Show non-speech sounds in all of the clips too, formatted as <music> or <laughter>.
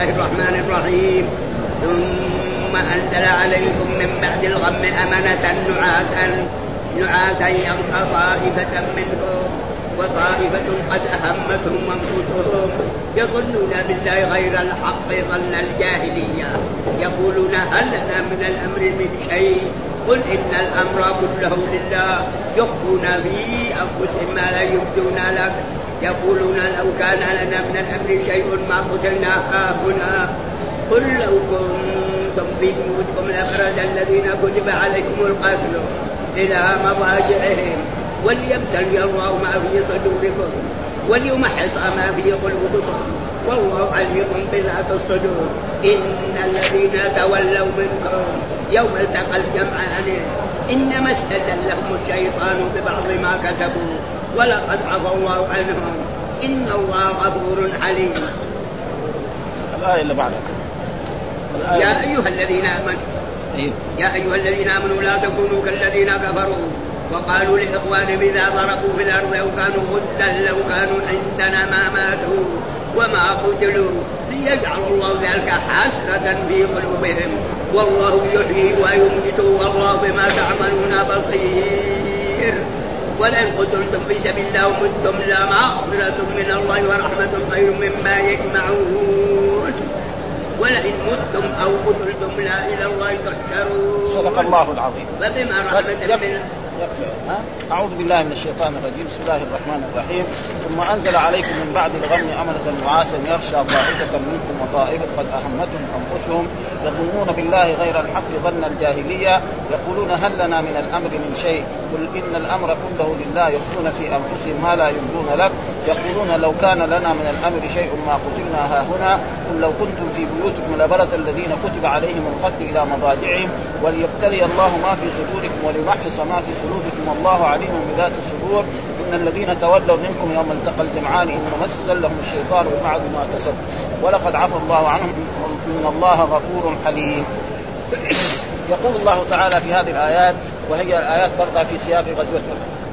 الله الرحمن الرحيم. ثم أنزل عليكم من بعد الغم أمنة نعاسا نعاسا يغشى طائفة منهم وطائفة قد أهمتهم أنفسهم. يظنون بالله غير الحق ظن الجاهلية. يقولون هل لنا من الأمر من شيء؟ قل إن الأمر كله لله. يخفون في أنفسهم ما لا يبدون لك. يقولون لو كان لنا من الأمر شيء ما قتلنا هنا قل لو كنتم في بيوتكم لبرز الذين كتب عليكم القتل إلى مضاجعهم. وليبتلي الله ما في صدوركم وليمحص ما في قلوبكم. والله عليم بذات الصدور. إن الذين تولوا منكم يوم التقى الجمعان إنما استدلهم الشيطان ببعض ما كسبوا. ولقد عفى الله عنهم. إن الله غفور حليم. الآية اللي بعدها. يا أيها الذين آمنوا. إيه. يا أيها الذين آمنوا لا تكونوا كالذين كفروا وقالوا لإخوانهم إذا ضربوا في الأرض أو كانوا غدا لو كانوا عندنا ما ماتوا وما قتلوا ليجعل الله ذلك حسرة في قلوبهم. والله يحيي ويميت والله بما تعملون بصير. ولئن قتلتم في سبيل الله ومتم لمغفرة من الله ورحمة خير مما يجمعون. ولئن متم أو قتلتم لا إلى الله تحشرون. صدق الله العظيم. فبما رحمة من؟ أعوذ بالله من الشيطان الرجيم. بسم الله الرحمن الرحيم. ثم أنزل عليكم من بعد الغم أمنة نعاسا يغشى طائفة منكم وطائفة قد أهمتهم أنفسهم. يظنون بالله غير الحق ظن الجاهلية. يقولون هل لنا من الأمر من شيء؟ قل إن الأمر كله لله يخفون في أنفسهم ما لا يبدون لك يقولون لو كان لنا من الأمر شيء ما قتلنا ها هنا قل لو كنتم في بيوتكم لبرز الذين كتب عليهم القتل إلى مضاجعهم وليبتلي الله ما في صدوركم وليمحص ما في قلوبكم والله عليم بذات الصدور. إن الذين تولوا منكم يوم التقى الجمعان انما استزل لهم الشيطان ببعض ما كسبوا ولقد عفى الله عنهم إن الله غفور حليم. يقول الله تعالى في هذه الآيات وهي الآيات برضه في سياق غزوة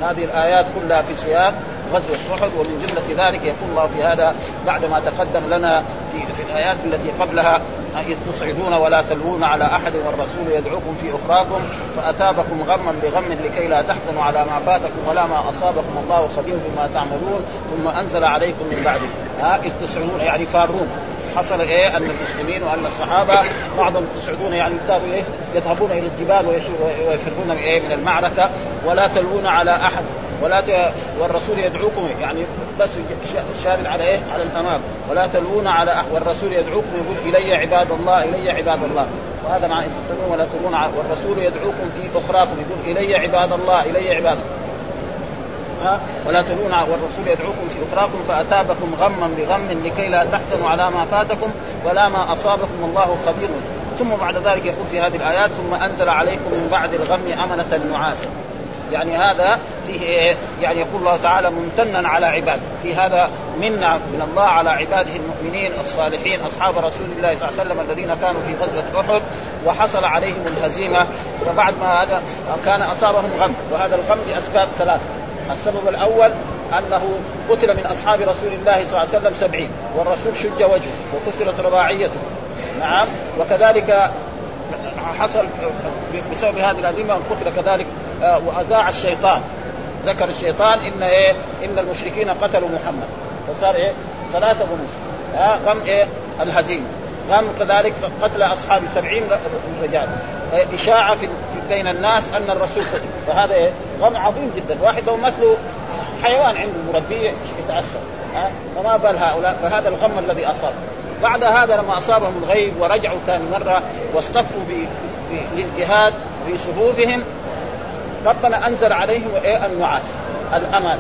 هذه الآيات كلها في سياق غزوة أحد ومن جملة ذلك يقول الله في هذا بعد ما تقدم لنا في, في الآيات التي قبلها إذ تصعدون ولا تلوون على أحد والرسول يدعوكم في أخراكم فأتابكم غما بغم لكي لا تحزنوا على ما فاتكم ولا ما أصابكم الله خبير بما تعملون ثم أنزل عليكم من بعده. ها إذ تصعدون يعني فارون. حصل إيه؟ أن المسلمين وأن الصحابة بعضهم تصعدون يعني كانوا إيه يذهبون إلى الجبال ويفرون إيه؟ من المعركة ولا تلوون على أحد ولا ت... والرسول يدعوكم يعني بس شار على إيه؟ على الأمام. ولا تلوون على أحد والرسول يدعوكم يقول إلي عباد الله إلي عباد الله. وهذا مع تلوون ولا تلوون على... والرسول يدعوكم في أخراكم يقول إلي عباد الله إلي عباد ولا تلون والرسول يدعوكم في اخراكم فأتابكم غما بغم لكي لا تحزنوا على ما فاتكم ولا ما أصابكم الله خبير. ثم بعد ذلك يقول في هذه الآيات ثم أنزل عليكم من بعد الغم أمنة نعاسا يعني هذا فيه إيه؟ يعني يقول الله تعالى ممتنا على عباده. في هذا منا من الله على عباده المؤمنين الصالحين أصحاب رسول الله صلى الله عليه وسلم الذين كانوا في غزوة أحد وحصل عليهم الهزيمة. وبعد ما هذا كان أصابهم غم. وهذا الغم لأسباب ثلاثة. السبب الأول أنه قتل من أصحاب رسول الله صلى الله عليه وسلم سبعين والرسول شج وجهه وكسرت رباعيته. نعم وكذلك حصل بسبب هذه الهزيمه قتل كذلك آه، وأذاع الشيطان. ذكر الشيطان إن إيه إن المشركين قتلوا محمد. فصار إيه؟ ثلاثة غموس آه غم إيه؟ الهزيمة. غم كذلك قتل أصحاب سبعين رجال. إيه إشاعة في بين الناس أن الرسول قتل فهذا إيه؟ غم عظيم جدا. واحد لو مات له حيوان عنده مربيه يتأثر. ها؟ فما بال هؤلاء. فهذا الغم الذي أصاب. بعد هذا لما أصابهم الغيب ورجعوا ثاني مرة واصطفوا في الاجتهاد في صفوفهم ربنا أنزل عليهم إيه؟ النعاس الامان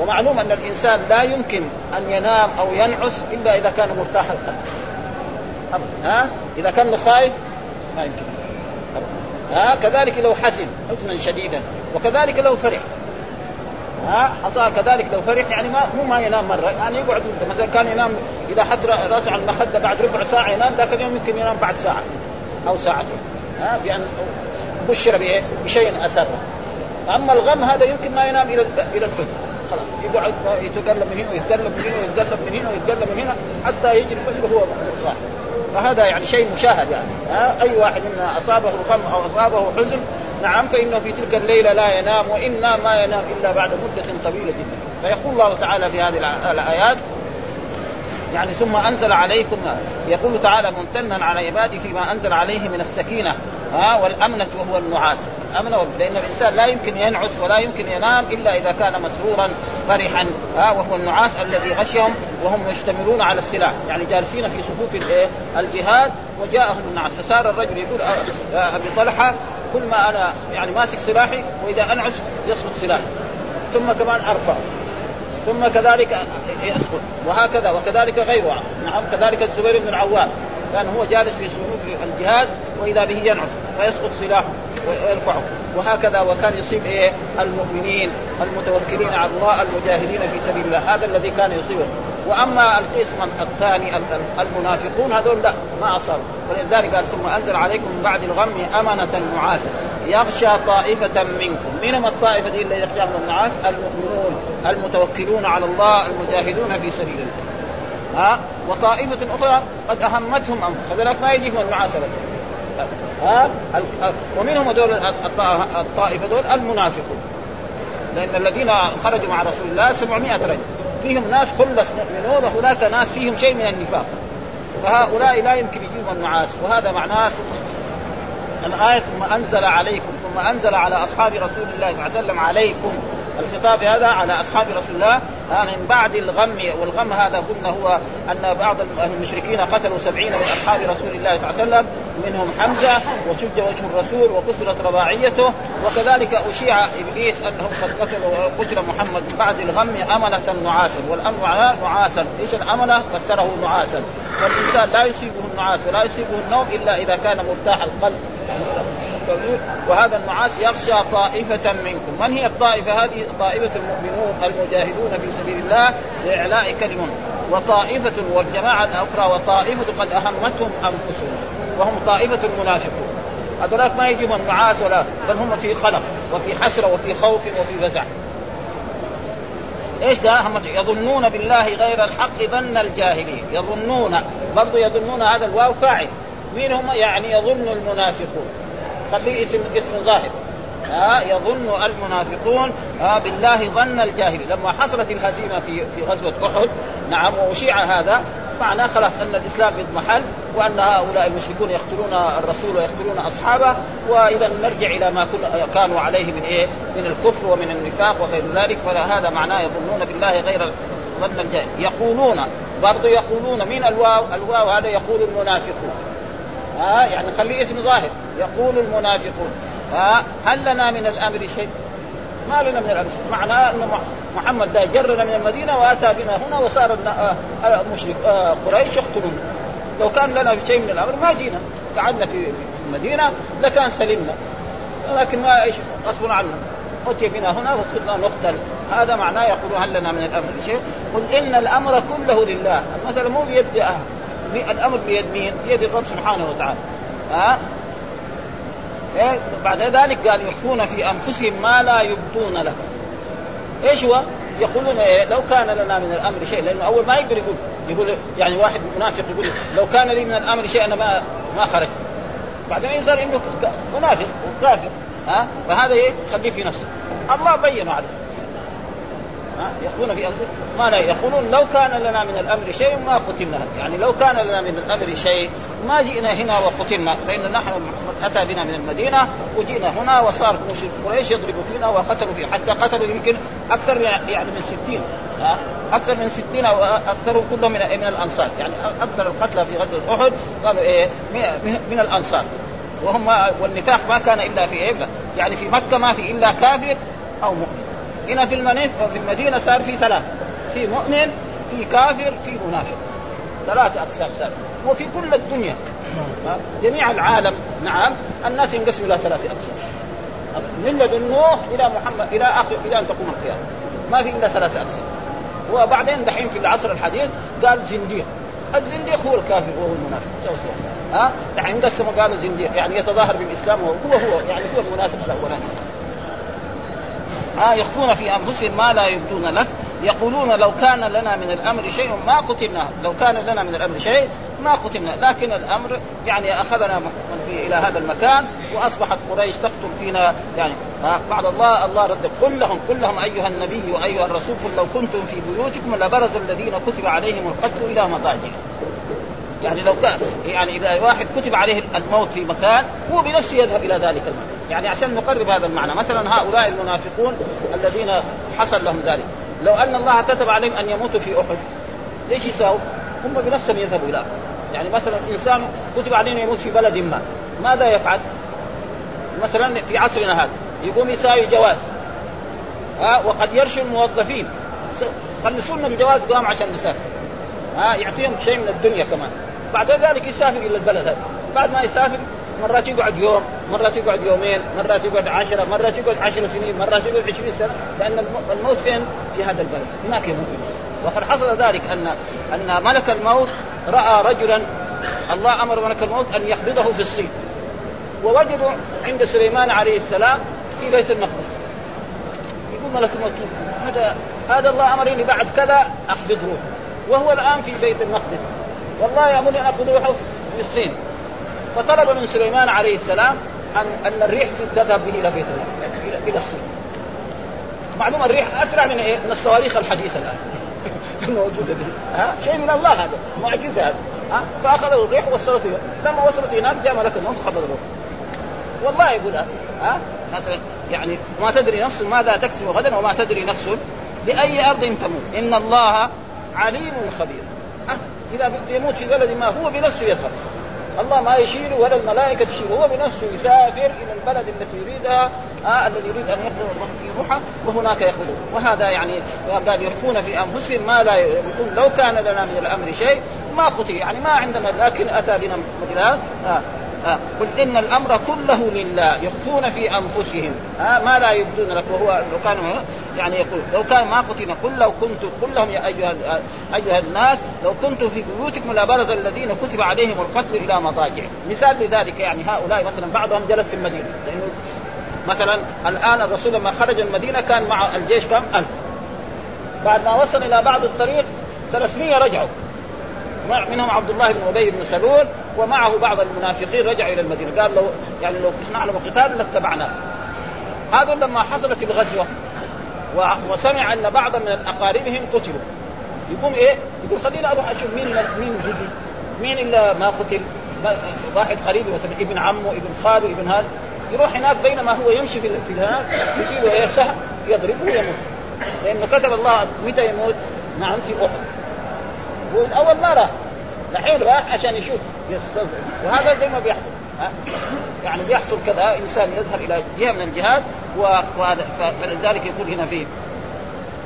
ومعلوم أن الإنسان لا يمكن أن ينام أو ينعس إلا إذا كان مرتاح القلب. ها؟ إذا كان خايف ما يمكن. ها كذلك لو حزن حزنا شديدا وكذلك لو فرح. ها حصل كذلك لو فرح يعني ما مو ما ينام مرة يعني يقعد مثلا كان ينام إذا حط راسه على المخدة بعد ربع ساعة ينام ذاك اليوم يمكن ينام بعد ساعة أو ساعتين. ها بأن بشر؟ بشيء اسابه أما الغم هذا يمكن ما ينام إلى إلى الفجر. خلاص يقعد يتقلب من هنا ويتقلب من هنا ويتقلب من هنا ويتقلب من هنا حتى يجي الفجر وهو صاحي فهذا يعني شيء مشاهد يعني. ها؟ أي واحد منا أصابه غم أو أصابه حزن نعم فإنه في تلك الليلة لا ينام وان ما ينام إلا بعد مدة طويلة جدا. فيقول الله تعالى في هذه الآيات يعني ثم أنزل عليكم يقول تعالى ممتنا على عباده فيما أنزل عليه من السكينة ها والأمنة وهو النعاس. امن لأن الإنسان لا يمكن ينعس ولا يمكن ينام إلا إذا كان مسرورا فرحا. ها وهو النعاس الذي غشيهم وهم مشتملون على السلاح. يعني جالسين في صفوف الجهاد وجاءهم النعاس. فصار الرجل يقول أبي طلحة كل ما أنا يعني ماسك سلاحي وإذا أنعس يسقط سلاحي. ثم كمان أرفع. ثم كذلك يسقط. وهكذا وكذلك غيره نعم كذلك الزبير بن العوام. كان هو جالس في صفوف الجهاد وإذا به ينعس فيسقط سلاحه ويرفعه. وهكذا وكان يصيب إيه؟ المؤمنين المتوكلين على الله المجاهدين في سبيل الله. هذا الذي كان يصيبه. وأما القسم الثاني المنافقون هذول لا ما اصابوا ولذلك قال ثم أنزل عليكم من بعد الغم أمنة نعاسا يغشى طائفة منكم. من الطائفة دي اللي يخشاهم النعاس المؤمنون المتوكلون على الله المجاهدون في سبيل الله. ها وطائفة أخرى قد أهمتهم أنفسهم. هذولك ما يجيهم النعاس ها ومنهم هذول الطائفة دول المنافقون. لأن الذين خرجوا مع رسول الله 700 رجل. فيهم ناس خلص مؤمنون وهناك ناس فيهم شيء من النفاق. فهؤلاء لا يمكن يجيهم النعاس وهذا معناه الآية ثم أنزل عليكم ثم أنزل على أصحاب رسول الله صلى الله عليه وسلم عليكم الخطاب هذا على أصحاب رسول الله. من بعد الغم والغم هذا قلنا هو أن بعض المشركين قتلوا سبعين من أصحاب رسول الله صلى الله عليه وسلم. منهم حمزة وشج وجه الرسول وكسرت رباعيته. وكذلك أشيع إبليس انه قد قتل قتل محمد. بعد الغم أمنة نعاسا. معناه نعاسا. إيش الأمنة؟ فسره نعاسا. والإنسان لا يصيبه النعاس ولا يصيبه النوم إلا إذا كان مرتاح القلب. وهذا النعاس يغشى طائفة منكم. من هي الطائفة هذه؟ طائفة المؤمنون المجاهدون في سبيل الله لإعلاء كلمة. وطائفة والجماعة الأخرى وطائفة قد أهمتهم أنفسهم وهم طائفة المنافقون. هذولاك ما يجيهم النعاس ولا بل هم في قلق وفي حسرة وفي خوف وفي فزع. إيش ده؟ يظنون بالله غير الحق ظن الجاهلين. يظنون برضو يظنون هذا الواو فاعل. مين هم؟ يعني يظن المنافقون. خليه اسم اسم ظاهر. ها يظن المنافقون ها بالله ظن الجاهل. لما حصلت الهزيمة في في غزوة أحد نعم واشيع هذا معناه خلاص أن الإسلام يضمحل وأن هؤلاء المشركون يقتلون الرسول ويقتلون أصحابه وإذا نرجع إلى ما كانوا عليه من إيه؟ من الكفر ومن النفاق وغير ذلك. فهذا معناه يظنون بالله غير ظن الجاهل. يقولون برضه يقولون من الواو؟ الواو هذا يقول المنافقون. ها يعني خليه اسم ظاهر. يقول المنافقون ها هل لنا من الأمر شيء؟ ما لنا من الأمر شيء. معناه أن محمد ده جرنا من المدينة وأتى بنا هنا وصار مشرك قريش يقتلون. لو كان لنا شيء من الأمر ما جينا. قعدنا في المدينة لكان سلمنا. ولكن ما إيش غصب عنا اتي بنا هنا وصرنا نقتل. هذا معناه يقولون هل لنا من الأمر شيء؟ قل إن الأمر كله لله. المساله مو بيد أهل. الأمر بيد مين؟ بيد الرب سبحانه وتعالى. ها؟ إيه؟ بعد ذلك قال يخفون في أنفسهم ما لا يبدون له إيش هو؟ يقولون إيه؟ لو كان لنا من الأمر شيء لأنه أول ما يقدر يقول يقول يعني واحد منافق يقول لو كان لي من الأمر شيء أنا ما ما خرجت بعدين يظهر انه منافق وكافر. ها؟ فهذا إيه؟ خليه في نفسه. الله بينه عليه. يخفون في انفسهم ما لا يقولون؟ لو كان لنا من الأمر شيء ما قتلنا يعني لو كان لنا من الأمر شيء ما جئنا هنا وقتلنا فإن نحن أتى بنا من المدينة وجئنا هنا وصار قريش يضربوا فينا وقتلوا فينا. حتى قتلوا يمكن أكثر يعني من ستين أكثر من ستين أو أكثر كلهم من من الأنصار. يعني أكثر القتلى في غزوة أحد قالوا إيه؟ من الأنصار. وهم والنفاق ما كان إلا في إيه؟ يعني في مكة ما في إلا كافر أو مؤمن. هنا في في المدينة صار في ثلاثة. في مؤمن في كافر في منافق. ثلاثة أقسام صار. وفي كل الدنيا. جميع العالم. نعم. الناس ينقسموا إلى ثلاثة أقسام. من لدن نوح إلى محمد إلى اخر إلى أن تقوم القيامة. ما في إلا ثلاثة أقسام. وبعدين دحين في العصر الحديث قال زنديق. الزنديق هو الكافر وهو المنافق. سوا سوا ها؟ دحين قسموا قالوا زنديق. يعني يتظاهر بالإسلام وهو هو يعني هو المنافق الأولاني. آه يخفون في أنفسهم ما لا يبدون لك. يقولون لو كان لنا من الأمر شيء ما قتلنا. لو كان لنا من الأمر شيء ما قتلنا. لكن الأمر يعني أخذنا في إلى هذا المكان وأصبحت قريش تقتل فينا. يعني بعد الله الله رد قل لهم قل لهم أيها النبي وأيها الرسول قل لو كنتم في بيوتكم لبرز الذين كتب عليهم القتل إلى مضاجعهم. يعني لو كان يعني إذا واحد كتب عليه الموت في مكان هو بنفسه يذهب إلى ذلك المكان. يعني عشان نقرب هذا المعنى مثلا هؤلاء المنافقون الذين حصل لهم ذلك. لو أن الله كتب عليهم أن يموتوا في أحد ليش يساووا؟ هم بنفسهم يذهبوا إلى يعني مثلا إنسان كتب عليه يموت في بلد ما ماذا يفعل؟ مثلا في عصرنا هذا يقوم يساوي جواز. ها وقد يرشي الموظفين. خلصوا لنا الجواز قام عشان نسافر. ها يعطيهم شيء من الدنيا كمان. بعد ذلك يسافر إلى البلد هذا. بعد ما يسافر مرات يقعد يوم مرات يقعد يومين مرات يقعد عشرة مرات يقعد عشر سنين مرات يقعد عشرين سنة لأن الموت فين؟ في هذا البلد. هناك يموت وقد حصل ذلك أن أن ملك الموت رأى رجلا الله أمر ملك الموت أن يقبضه في الصين. ووجدوا عند سليمان عليه السلام في بيت المقدس. يقول ملك الموت هذا هذا الله أمرني بعد كذا روحه وهو الآن في بيت المقدس. والله يامرني ان روحه في الصين. فطلب من سليمان عليه السلام ان أن الريح تذهب به إلى بيت الله إلى إلى الصين. معلومه الريح أسرع من إيه؟ من الصواريخ الحديثة الآن. <laughs> الموجوده دي ها؟ شيء من الله هذا. معجزه هذا. ها؟ فأخذه الريح ووصلته. لما وصلت هناك جاء ملك الموت الروح. والله يقول ها؟ يعني ما تدري نفس ماذا تكسب غدا وما تدري نفس بأي أرض تموت. إن الله عليم خبير؟ إذا يموت في بلد ما هو بنفسه يذهب. الله ما يشيل ولا الملائكة تشيل هو بنفسه يسافر إلى البلد التي يريدها آه الذي يريد في روحه وهناك يخرج وهذا يعني قال يخفون في أنفسهم ما لا يقول لو كان لنا من الأمر شيء ما خطي يعني ما عندنا لكن أتى بنا مثل آه آه. قل إن الأمر كله لله يخفون في أنفسهم آه ما لا يبدون لك وهو لو كانوا يعني يقول لو كان ما فتن قل لو كنت قل لهم يا أيها أيها الناس لو كنتم في بيوتكم لبرز الذين كتب عليهم القتل إلى مضاجع مثال لذلك يعني هؤلاء مثلا بعضهم جلس في المدينة لأنه مثلا الآن الرسول لما خرج المدينة كان مع الجيش كم؟ ألف بعد ما وصل إلى بعض الطريق 300 رجعوا منهم عبد الله بن أبي بن سلول ومعه بعض المنافقين رجعوا إلى المدينة. قال لو يعني لو نعلم قتال لاتبعناه. هذا لما حصلت الغزوة وسمع أن بعضا من أقاربهم قتلوا. يقوم إيه؟ يقول خليني أروح أشوف مين مين جدي. مين إلا ما قتل؟ واحد قريبي مثلا ابن عمه ابن خاله ابن هذا. يروح هناك بينما هو يمشي في في هناك يجي له إيه؟ سهم يضربه ويموت. لأنه كتب الله متى يموت؟ نعم في أحد. هو أول ما راح الحين راح عشان يشوف يستنزف وهذا زي ما بيحصل ها؟ يعني بيحصل كذا إنسان يذهب إلى جهة من الجهات وهذا فلذلك يقول هنا فيه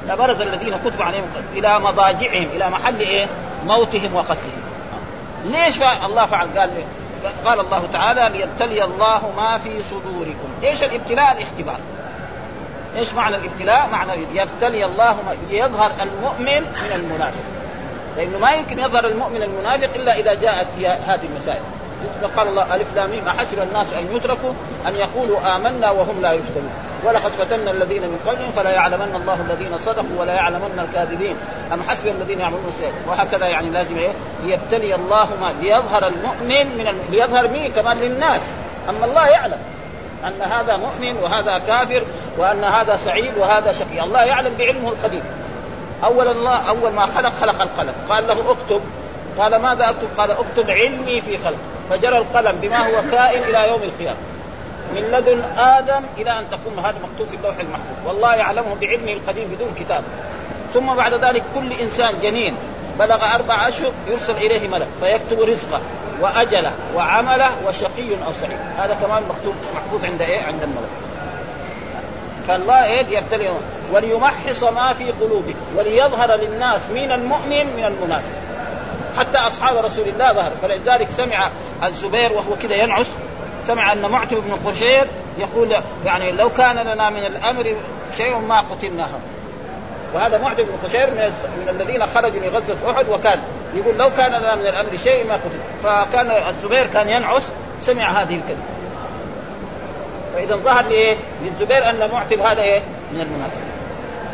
لبرز الذين كتب عليهم إلى مضاجعهم إلى محل إيه؟ موتهم وقتلهم. ليش الله فعل؟ قال قال الله تعالى ليبتلي الله ما في صدوركم، إيش الابتلاء؟ الاختبار. إيش معنى الابتلاء؟ معنى يبتلي الله ما يظهر المؤمن من المنافق. لأنه ما يمكن يظهر المؤمن المنافق إلا إذا جاءت في هذه المسائل. قال الله ألف لام احسب الناس أن يتركوا أن يقولوا آمنا وهم لا يفتنون. ولقد فتنا الذين من قبلهم فلا يعلمن الله الذين صدقوا ولا يعلمن الكاذبين. أم حسب الذين يعملون السيئات؟ وهكذا يعني لازم إيه؟ ليبتلي الله ما ليظهر المؤمن من الم... ليظهر مين؟ كمان للناس. أما الله يعلم أن هذا مؤمن وهذا كافر وأن هذا سعيد وهذا شقي. الله يعلم بعلمه القديم. أول الله أول ما خلق خلق القلم. قال له اكتب. قال ماذا أكتب؟ قال اكتب علمي في خلق. فجرى القلم بما هو كائن إلى يوم القيامة. من لدن آدم إلى أن تقوم هذا مكتوب في اللوح المحفوظ. والله يعلمه بعلمه القديم بدون كتاب. ثم بعد ذلك كل إنسان جنين بلغ أربع أشهر يرسل إليه ملك فيكتب رزقه واجله وعمله وشقي أو سعيد. هذا كمان مكتوب محفوظ عند إيه؟ عند الملك. فالله إيه؟ يبتلي وليمحص ما في قلوبكم وليظهر للناس من المؤمن من المنافق. حتى أصحاب رسول الله ظهر. فلذلك سمع الزبير وهو كذا ينعس سمع أن معتب بن قشير يقول يعني لو كان لنا من الأمر شيء ما قتلناهم وهذا معتب بن قشير من, من الذين خرجوا من غزوة أحد وكان يقول لو كان لنا من الأمر شيء ما قتل فكان الزبير كان ينعس سمع هذه الكلمة. فإذا ظهر لإيه؟ للزبير أن معتب هذا إيه؟ من المنافقين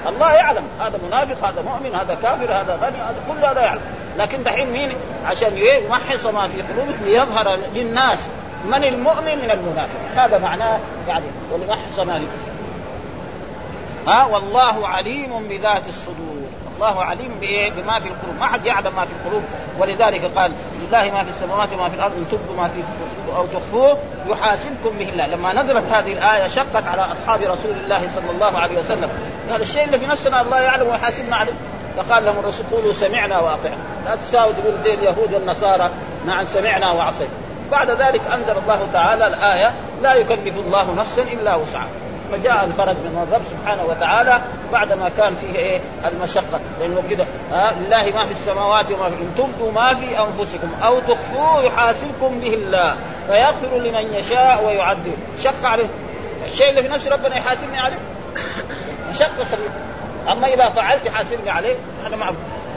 الله يعلم. هذا منافق هذا مؤمن هذا كافر هذا غني هذا كل هذا يعلم. لكن دحين مين؟ عشان يمحص ما في قلوبك ليظهر للناس من المؤمن من المنافق. هذا معناه يعني ولمحص ما ها؟ والله عليم بذات الصدور. الله عليم؟ بما في القلوب، ما حد يعلم ما في القلوب. ولذلك قال لله ما في السماوات وما في الأرض إن تبدوا ما في أو تخفوه يحاسبكم به الله، لما نزلت هذه الآية شقت على أصحاب رسول الله صلى الله عليه وسلم، قال الشيء اللي في نفسنا الله يعلم ويحاسبنا عليه، فقال لهم الرسول قولوا سمعنا واطعنا، لا تساووا تقول زي اليهود والنصارى نعم سمعنا وعصينا. بعد ذلك أنزل الله تعالى الآية لا يكلف الله نفسا إلا وسعها. فجاء الفرج من الرب سبحانه وتعالى بعدما كان فيه إيه؟ المشقة. لأنه كده آه لله ما في السماوات وما في إن تبدوا ما في أنفسكم أو تخفوه يحاسبكم به الله فيغفر لمن يشاء ويعذب. شق عليه. الشيء اللي في نفس ربنا يحاسبني عليه. مشقه خفيفه أما إذا فعلت حاسبني عليه أنا معه.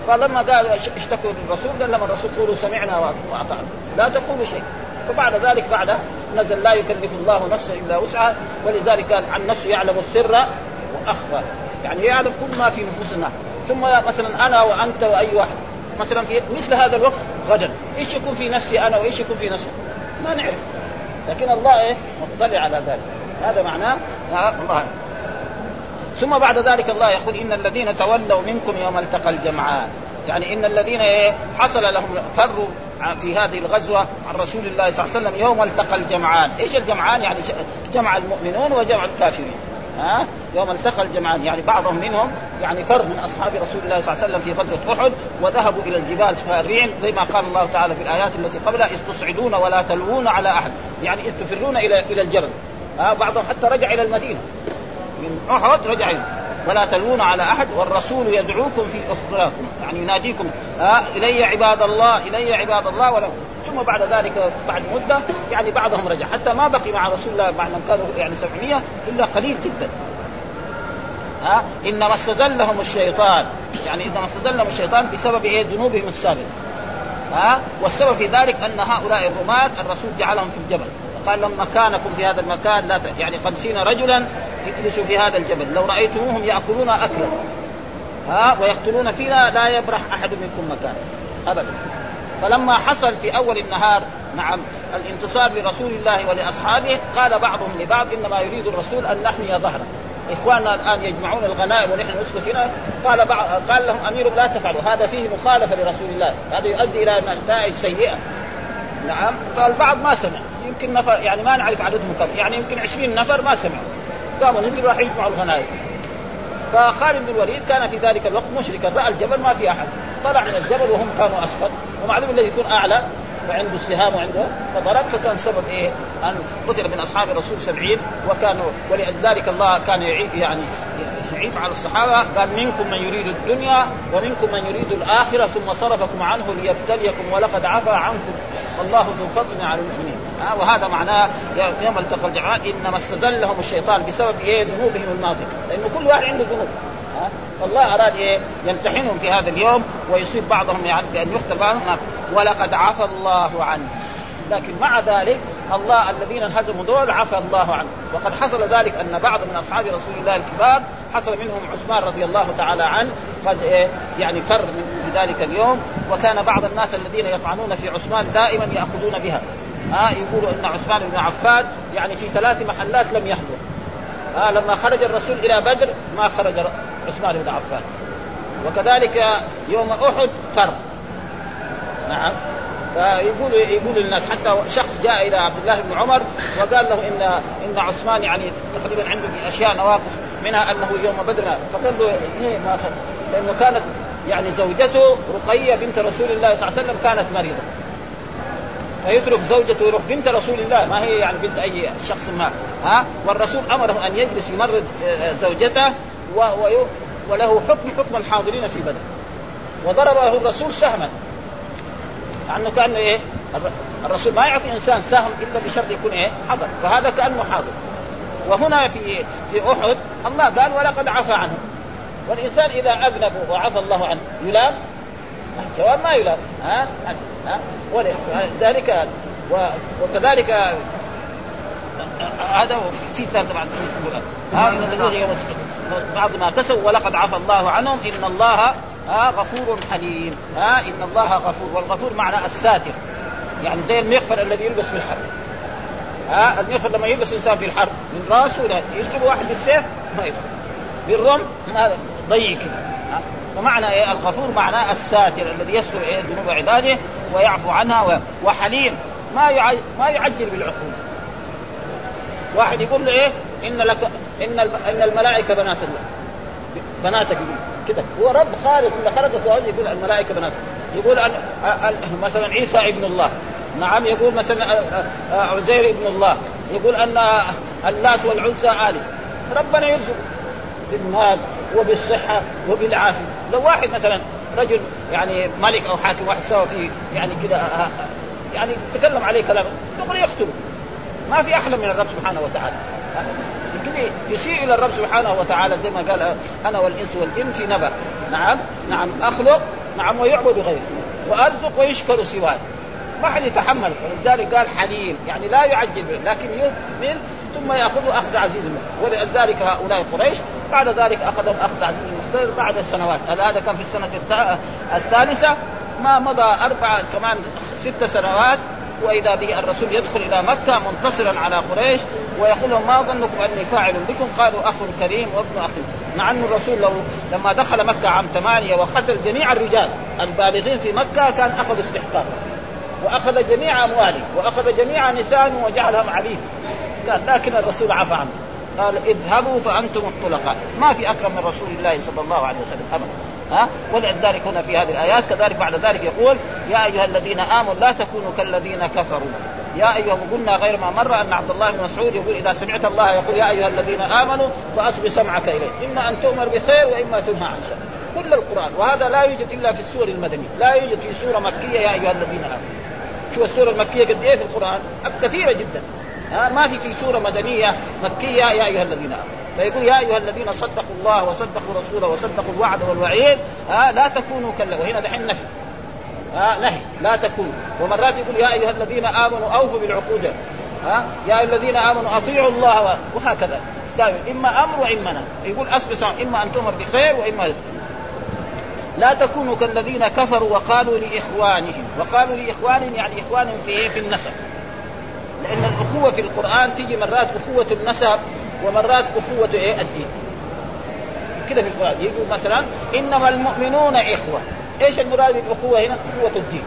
فلما قال اشتكوا للرسول قال لما الرسول قولوا سمعنا وأطعنا. لا تقولوا شيء. فبعد ذلك بعد نزل لا يكلف الله نفسا إلا وسعها ولذلك قال عن نفسه يعلم السر وأخفى. يعني يعلم كل ما في نفوس الناس ثم مثلا أنا وأنت وأي واحد. مثلا في مثل هذا الوقت غدا. إيش يكون في نفسي أنا وإيش يكون في نفسه ما نعرف. لكن الله إيه؟ مطلع على ذلك. هذا معناه الله ثم بعد ذلك الله يقول إن الذين تولوا منكم يوم التقى الجمعان. يعني إن الذين إيه حصل لهم فروا في هذه الغزوة عن رسول الله صلى الله عليه وسلم يوم التقى الجمعان، إيش الجمعان؟ يعني جمع المؤمنون وجمع الكافرين. ها؟ يوم التقى الجمعان. يعني بعضهم منهم يعني فر من أصحاب رسول الله صلى الله عليه وسلم في غزوة أحد وذهبوا إلى الجبال فارين زي ما قال الله تعالى في الآيات التي قبلها إذ تصعدون ولا تلوون على أحد. يعني إذ تفرون إلى إلى الجبل ها؟ بعضهم حتى رجع إلى المدينة. من أحد رجع ولا تلوون على أحد والرسول يدعوكم في اخراكم يعني يناديكم آه إلي عباد الله إلي عباد الله. ولا ثم بعد ذلك بعد مدة يعني بعضهم رجع. حتى ما بقي مع رسول الله مع من كانوا يعني 700 إلا قليل جدا. ها؟ انما استزلهم الشيطان. يعني انما استزلهم الشيطان بسبب إيه؟ ذنوبهم السابقة. ها؟ والسبب في ذلك أن هؤلاء الرماة الرسول جعلهم في الجبل. قال لهم مكانكم في هذا المكان لا. يعني خمسين رجلا يجلسوا في هذا الجبل. لو رأيتموهم يأكلون اكلا. ها ويقتلون فينا لا يبرح أحد منكم مكان ابدا. فلما حصل في أول النهار نعم الانتصار لرسول الله ولأصحابه قال بعضهم لبعض إنما يريد الرسول أن نحمي ظهره. إخواننا الآن يجمعون الغنائم ونحن نسكت هنا. قال بعض قال لهم أمير لا تفعلوا. هذا فيه مخالفة لرسول الله. هذا يؤدي إلى نتائج سيئة. نعم. فالبعض ما سمع. يمكن نفر يعني ما نعرف عددهم كم يعني يمكن 20 نفر ما سمعوا. قاموا نزلوا راح يجمعوا الغنائم. فخالد بن الوليد كان في ذلك الوقت مشركا رأى الجبل ما في أحد. طلع من الجبل وهم كانوا أسفل. ومعلوم الذي يكون أعلى وعنده السهام وعنده فضرب فكان سبب إيه؟ أن قتل من أصحاب الرسول سبعين وكانوا ولذلك الله كان يعيب يعني يعيب على الصحابة. قال منكم من يريد الدنيا ومنكم من يريد الآخرة ثم صرفكم عنه ليبتليكم ولقد عفا عنكم والله ذو فضل على المؤمنين. ها وهذا معناه يوم التقى الجمعان إنما استدلهم الشيطان بسبب إيه؟ ذنوبهم الماضية. لأنه كل واحد عنده ذنوب فالله أراد إيه؟ يمتحنهم في هذا اليوم ويصيب بعضهم يعني بأن يقتل بعضهم ولقد عفى الله عنه. لكن مع ذلك الله الذين انهزموا دول عفى الله عنه. وقد حصل ذلك أن بعض من أصحاب رسول الله الكبار حصل منهم عثمان رضي الله تعالى عنه قد إيه؟ يعني فر في ذلك اليوم. وكان بعض الناس الذين يطعنون في عثمان دائما يأخذون بها. ها آه يقولوا إن عثمان بن عفان يعني في ثلاث محلات لم يحضر. آه لما خرج الرسول إلى بدر ما خرج عثمان بن عفان. وكذلك يوم أحد فر نعم. فيقول يقول للناس حتى شخص جاء إلى عبد الله بن عمر وقال له ان إن عثمان يعني تقريبا عنده أشياء نواقص منها أنه يوم بدر. فقال له ليه ما خرج؟ لأنه كانت يعني زوجته رقية بنت رسول الله صلى الله عليه وسلم كانت مريضة. فيترك زوجته ويروح بنت رسول الله. ما هي يعني بنت أي شخص ما. ها؟ والرسول أمره أن يجلس يمرض زوجته و... و... وله حكم حكم الحاضرين في بدر. وضربه الرسول سهما. لأنه كان إيه؟ الرسول ما يعطي إنسان سهم إلا بشرط يكون إيه؟ حضر فهذا كأنه حاضر. وهنا في في أحد الله قال ولقد عفى عنه. والإنسان إذا أذنب وعفى الله عنه يلام. الجواب ما يلام. ها؟ ها؟ ولذلك وكذلك هذا في طبعا. ها؟ بعض ما كسبوا ولقد عفى الله عنهم. إن الله ها غفور حليم. ها؟ إن الله غفور. والغفور معنى الساتر. يعني زي المغفر الذي يلبس في الحرب. ها؟ المغفر لما يلبس انسان في الحرب. من راسه لا واحد بالسيف ما يدخل. بالرم ما ضيق. فمعنى إيه؟ الغفور معناه الساتر الذي يستر إيه؟ ذنوب عباده ويعفو عنها وحليم. ما ما يعجل بالعقوبه واحد يقول له إيه؟ إن لك إن إن الملائكة بنات الله. بناتك يقول كده. هو رب خالق اللي خلقك يقول الملائكة بناتك يقول أن مثلا عيسى ابن الله. نعم يقول مثلا عزير ابن الله. يقول أن اللات والعزى آلي ربنا يرزق بالمال وبالصحة وبالعافية. لو واحد مثلا رجل يعني ملك أو حاكم واحد سوى فيه يعني كذا يعني تكلم عليه كلام دغري يقتله ما في أحلى من الرب سبحانه وتعالى. يسيء إلى الرب سبحانه وتعالى زي ما قال أنا والإنس والجن في نبأ نعم نعم أخلق نعم ويعبد غيره. وأرزق ويشكر سواي ما حد يتحمل. ولذلك قال حليم يعني لا يعجل لكن يهمل ثم ياخذه أخذ عزيز ولذلك هؤلاء قريش بعد ذلك اخذهم اخذ عزيز المختار بعد السنوات. هذا كان في السنة الثالثة ما مضى أربع كمان ست سنوات وإذا به الرسول يدخل إلى مكة منتصرا على قريش ويقول لهم ما ظنكم أني فاعل بكم؟ قالوا أخ كريم وابن أخ. مع أن الرسول لو لما دخل مكة عام ثمانية وقتل جميع الرجال البالغين في مكة كان أخذ استحقاق. وأخذ جميع أمواله وأخذ جميع نسائه وجعلهم عبيد قال لكن الرسول عفى عنه. قال اذهبوا فأنتم الطلقاء. ما في أكرم من رسول الله صلى الله عليه وسلم ابدا. ها؟ ولذلك هنا في هذه الآيات كذلك بعد ذلك يقول يا أيها الذين آمنوا لا تكونوا كالذين كفروا. يا أيها قلنا غير ما مر أن عبد الله بن مسعود يقول إذا سمعت الله يقول يا أيها الذين آمنوا فاصغ سمعك اليه إما أن تؤمر بخير وإما تنهى عن شر. كل القرآن. وهذا لا يوجد إلا في السور المدنية. لا يوجد في سورة مكية يا أيها الذين آمنوا. شو السورة المكية قد إيه في القرآن؟ كثيره جدا. ها ما في في سورة مدنية مكية يا أيها الذين آمنوا. فيقول يا أيها الذين صدقوا الله وصدقوا رسوله وصدقوا الوعد والوعيد لا تكونوا كلا وهنا دحين نفي. نهي لا تكونوا. ومرات يقول يا أيها الذين آمنوا أوفوا بالعقود. ها يا أيها الذين آمنوا أطيعوا الله وهكذا. دائما إما أمر وإما نهي. يقول اصبر إما أن تؤمر بخير وإما لا تكونوا كالذين كفروا وقالوا لإخوانهم. وقالوا لإخوانهم يعني إخوانهم في في النسب. لأن الأخوة في القرآن تيجي مرات أخوة النسب ومرات أخوة إيه؟ الدين. كده في القرآن. يقول مثلا إنما المؤمنون إخوة. إيش المراد بالأخوة هنا؟ أخوة الدين.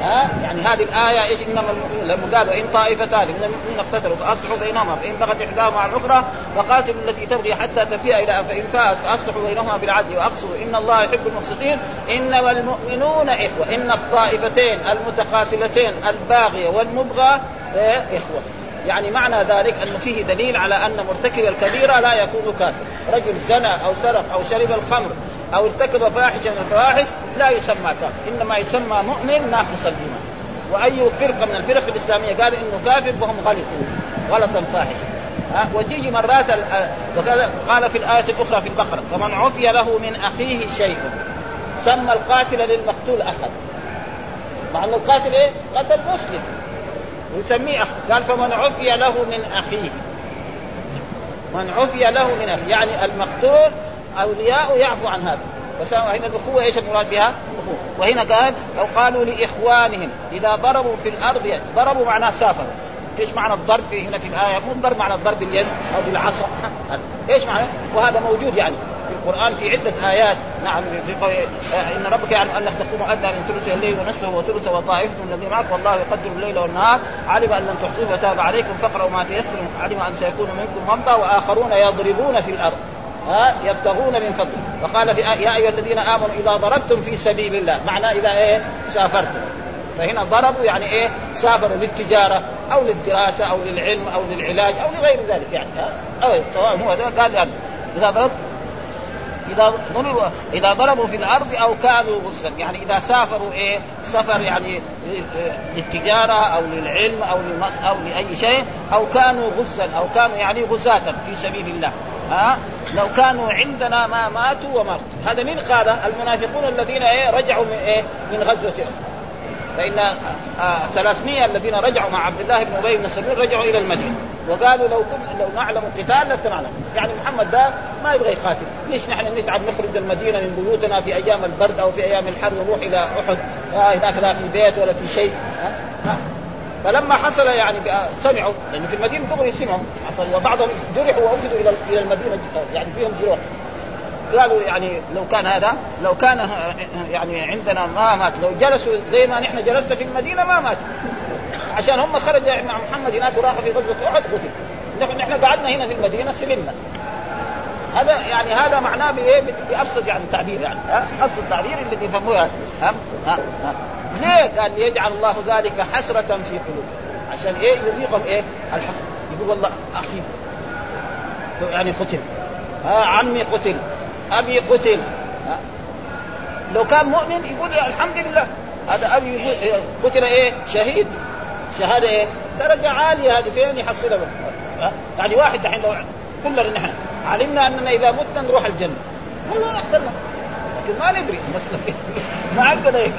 ها؟ يعني هذه الآية إيش؟ إنما المؤمنون قال وان طائفتان من المؤمنين اقتتلوا فأصلحوا بينهما فإن بغت إحداهما على الأخرى فقاتلوا التي تبغي حتى تفيء إلى فإن فاءت فأصلحوا بينهما بالعدل واقصوا إن الله يحب المقسطين. إنما المؤمنون إخوة إن الطائفتين المتقاتلتين الباغية والمبغى إيه؟ إخوة. يعني معنى ذلك أنه فيه دليل على أن مرتكب الكبيرة لا يكون كافر. رجل زنى أو سرق أو شرب الخمر أو ارتكب فاحشة من الفواحش لا يسمى كافر إنما يسمى مؤمن ناقص الإيمان. وأي فرقة من الفرق الإسلامية قال إنه كافر فهم غلطوا غلطا فاحشا. وتيجي مرات قال في الآية الأخرى في البقرة فمن عفي له من أخيه شيء سمى القاتل للمقتول أخا. مع أن القاتل إيه؟ قتل مسلم. ويسميه أخ. قال فمن عفي له من أخيه. من عفي له من اخيه يعني المقتول أولياء يعفو عن هذا. بس هنا الأخوة إيش المراد بها؟ اخوه وهنا قال لو قالوا لإخوانهم إذا ضربوا في الأرض ضربوا معناه سافروا. إيش معنى الضرب في هنا في الآية؟ مو الضرب معنى الضرب باليد أو بالعصا. <laughs> إيش معنى؟ وهذا موجود يعني في القرآن في عدة آيات. نعم في إن ربك يعلم انك تقوم ادنى من ثلث الليل ونصفه وثلثه وطائفة من الذين معك والله يقدر الليل والنهار. علم أن لن تحصوه فتاب عليكم فاقرأوا ما تيسر. علم أن سيكون منكم مرضى وآخرون يضربون في الأرض. ها يبتغون من فضله. وقال في يا أيها الذين آمنوا إذا ضربتم في سبيل الله معناه إذا إيه؟ سافرتم. فهنا ضربوا يعني إيه؟ سافروا للتجارة أو للدراسة أو للعلم أو للعلاج أو لغير ذلك يعني أو سواء هو ده قال يعني. إذا ضربت إذا ضربوا إذا ضربوا في الأرض أو كانوا غزا يعني إذا سافروا إيه؟ سفر يعني للتجارة أو للعلم أو للمس أو لأي شيء أو كانوا غزا أو كانوا يعني غزاة في سبيل الله. ها؟ لو كانوا عندنا ما ماتوا وما هذا مين قال المنافقون الذين إيه رجعوا من إيه من غزوة فإن آه 300 الذين رجعوا مع عبد الله بن أبي بن سلول رجعوا إلى المدينة. وقالوا لو كن لو نعلم قتال لاتبعنا يعني محمد ده ما يبغى يقاتل ليش نحن نتعب نخرج المدينة من بيوتنا في أيام البرد أو في أيام الحر ونروح إلى أحد؟ آه هناك لا في بيت ولا في شيء. آه آه. فلما حصل يعني سمعوا لأنه في المدينة دغري سمعوا حصل وبعضهم جرحوا وافدوا إلى إلى المدينة يعني فيهم جروح. قالوا يعني لو كان هذا لو كان يعني عندنا ما مات لو جلسوا زي ما نحن جلسنا في المدينة ما مات. عشان هم خرجوا مع محمد هناك وراحوا في غزوة أحد قتل. نحن نحن قعدنا هنا في المدينة سلمنا. هذا يعني هذا معناه بإيه؟ بأبسط يعني تعبير يعني أبسط تعبير الذي يفهموه ها؟ ها؟ ها؟ ليه؟ قال ليجعل الله ذلك حسرة في قلوبهم عشان إيه؟ يذيقهم إيه؟ الحسرة يقول والله أخي يعني قتل ها عمي قتل أبي قتل ها. لو كان مؤمن يقول الحمد لله هذا أبي يقول قتل إيه؟ شهيد شهادة إيه؟ درجة عالية هذه فين يحصلها يعني واحد دحين لو كلنا نحن علمنا أننا إذا متنا نروح الجنة والله أحسن لكن ما ندري المسألة. ما هيك.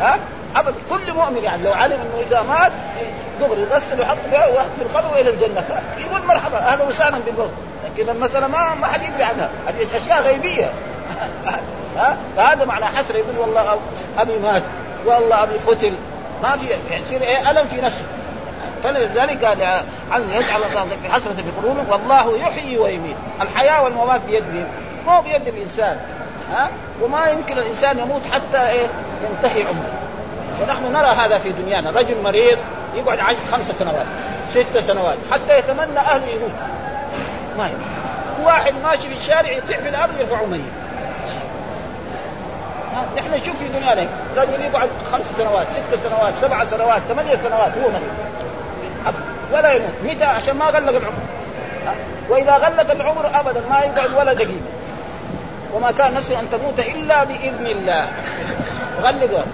ها؟ ابدا كل مؤمن يعني لو علم إنه إذا مات دغري يغسل ويحط ويحط في القبر وإلى الجنة. يقول مرحبا أهلا وسهلا بالموت. لكن المسألة ما ما حد يدري عنها. هذه أشياء غيبية. <laughs> ها؟ فهذا معنى حسره يقول والله أبي مات والله أبي قتل. ما في يعني يصير إيه؟ ألم في نفسه. فلذلك قال ان يجعل الله في حسرة في قلوبهم والله يحيي ويميت. الحياة والممات بيد مين؟ مو بيد الإنسان. ها؟ وما يمكن الإنسان يموت حتى إيه؟ ينتهي عمره. ونحن نرى هذا في دنيانا. رجل مريض يقعد عشر خمس سنوات ست سنوات حتى يتمنى أهله يموت. ما يموت واحد ماشي في الشارع يطيح في الأرض يرفعه ميت. نحن نشوف في دنيانا رجل يقعد خمس سنوات ست سنوات سبع سنوات ثمانية سنوات هو مريض. ولا يموت. متى؟ عشان ما غلق العمر. وإذا غلق العمر ابدا ما يقعد ولا دقيقة. وما كان نفس أن تموت إلا بإذن الله. غلق.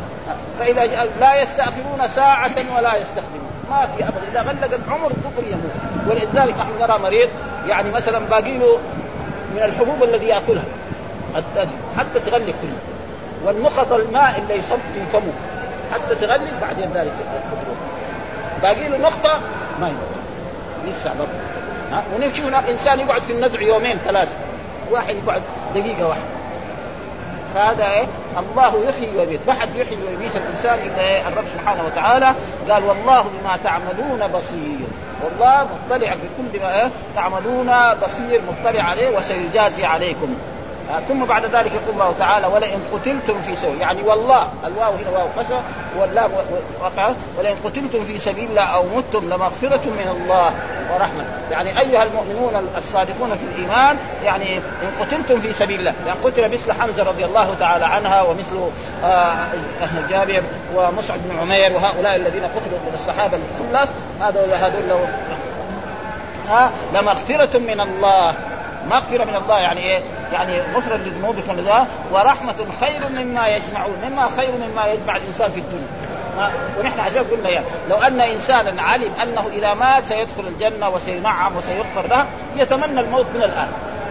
فإذا لا يستأخرون ساعة ولا يستخدمون. ما في ابدا إذا غلق العمر دغري يموت. ولذلك نحن نرى مريض يعني مثلا باقي له من الحبوب الذي يأكلها. حتى تغلق كله والنقط الماء اللي يصب في فمه. حتى تغلق بعدين ذلك باقي له نقطه ما يموت. لسه برضه. ها؟ ونشوف إنسان يقعد في النزع يومين ثلاثة. واحد يقعد دقيقة واحدة. فهذا إيه؟ الله يحيي ويميت. ما حد يحيي ويميت الإنسان إلا إيه؟ الرب سبحانه وتعالى. قال والله بما تعملون بصير. والله مطلع بكل ما إيه؟ تعملون بصير مطلع عليه وسيجازي عليكم. ثم بعد ذلك يقول الله تعالى ولئن قتلتم في سبيل يعني والله الواو هنا واو قسم واللام وقع. ولئن قتلتم في سبيل الله أو متم لمغفرة من الله ورحمة. يعني أيها المؤمنون الصادقون في الإيمان يعني إن قتلتم في سبيل الله يعني قتل مثل حمزة رضي الله تعالى عنها ومثل آه جابر ومصعب بن عمير وهؤلاء الذين قتلوا من الصحابة الخلص هذول هذول لو ها لمغفرة من الله مغفرة من الله يعني إيه؟ يعني غفرا لذنوبكم ذا ورحمة خير مما يجمعون، مما خير مما يجمع الإنسان في الدنيا. ونحن عشان قلنا يعني لو أن إنسانا علم أنه إذا مات سيدخل الجنة وسينعم وسيغفر له يتمنى الموت من الآن.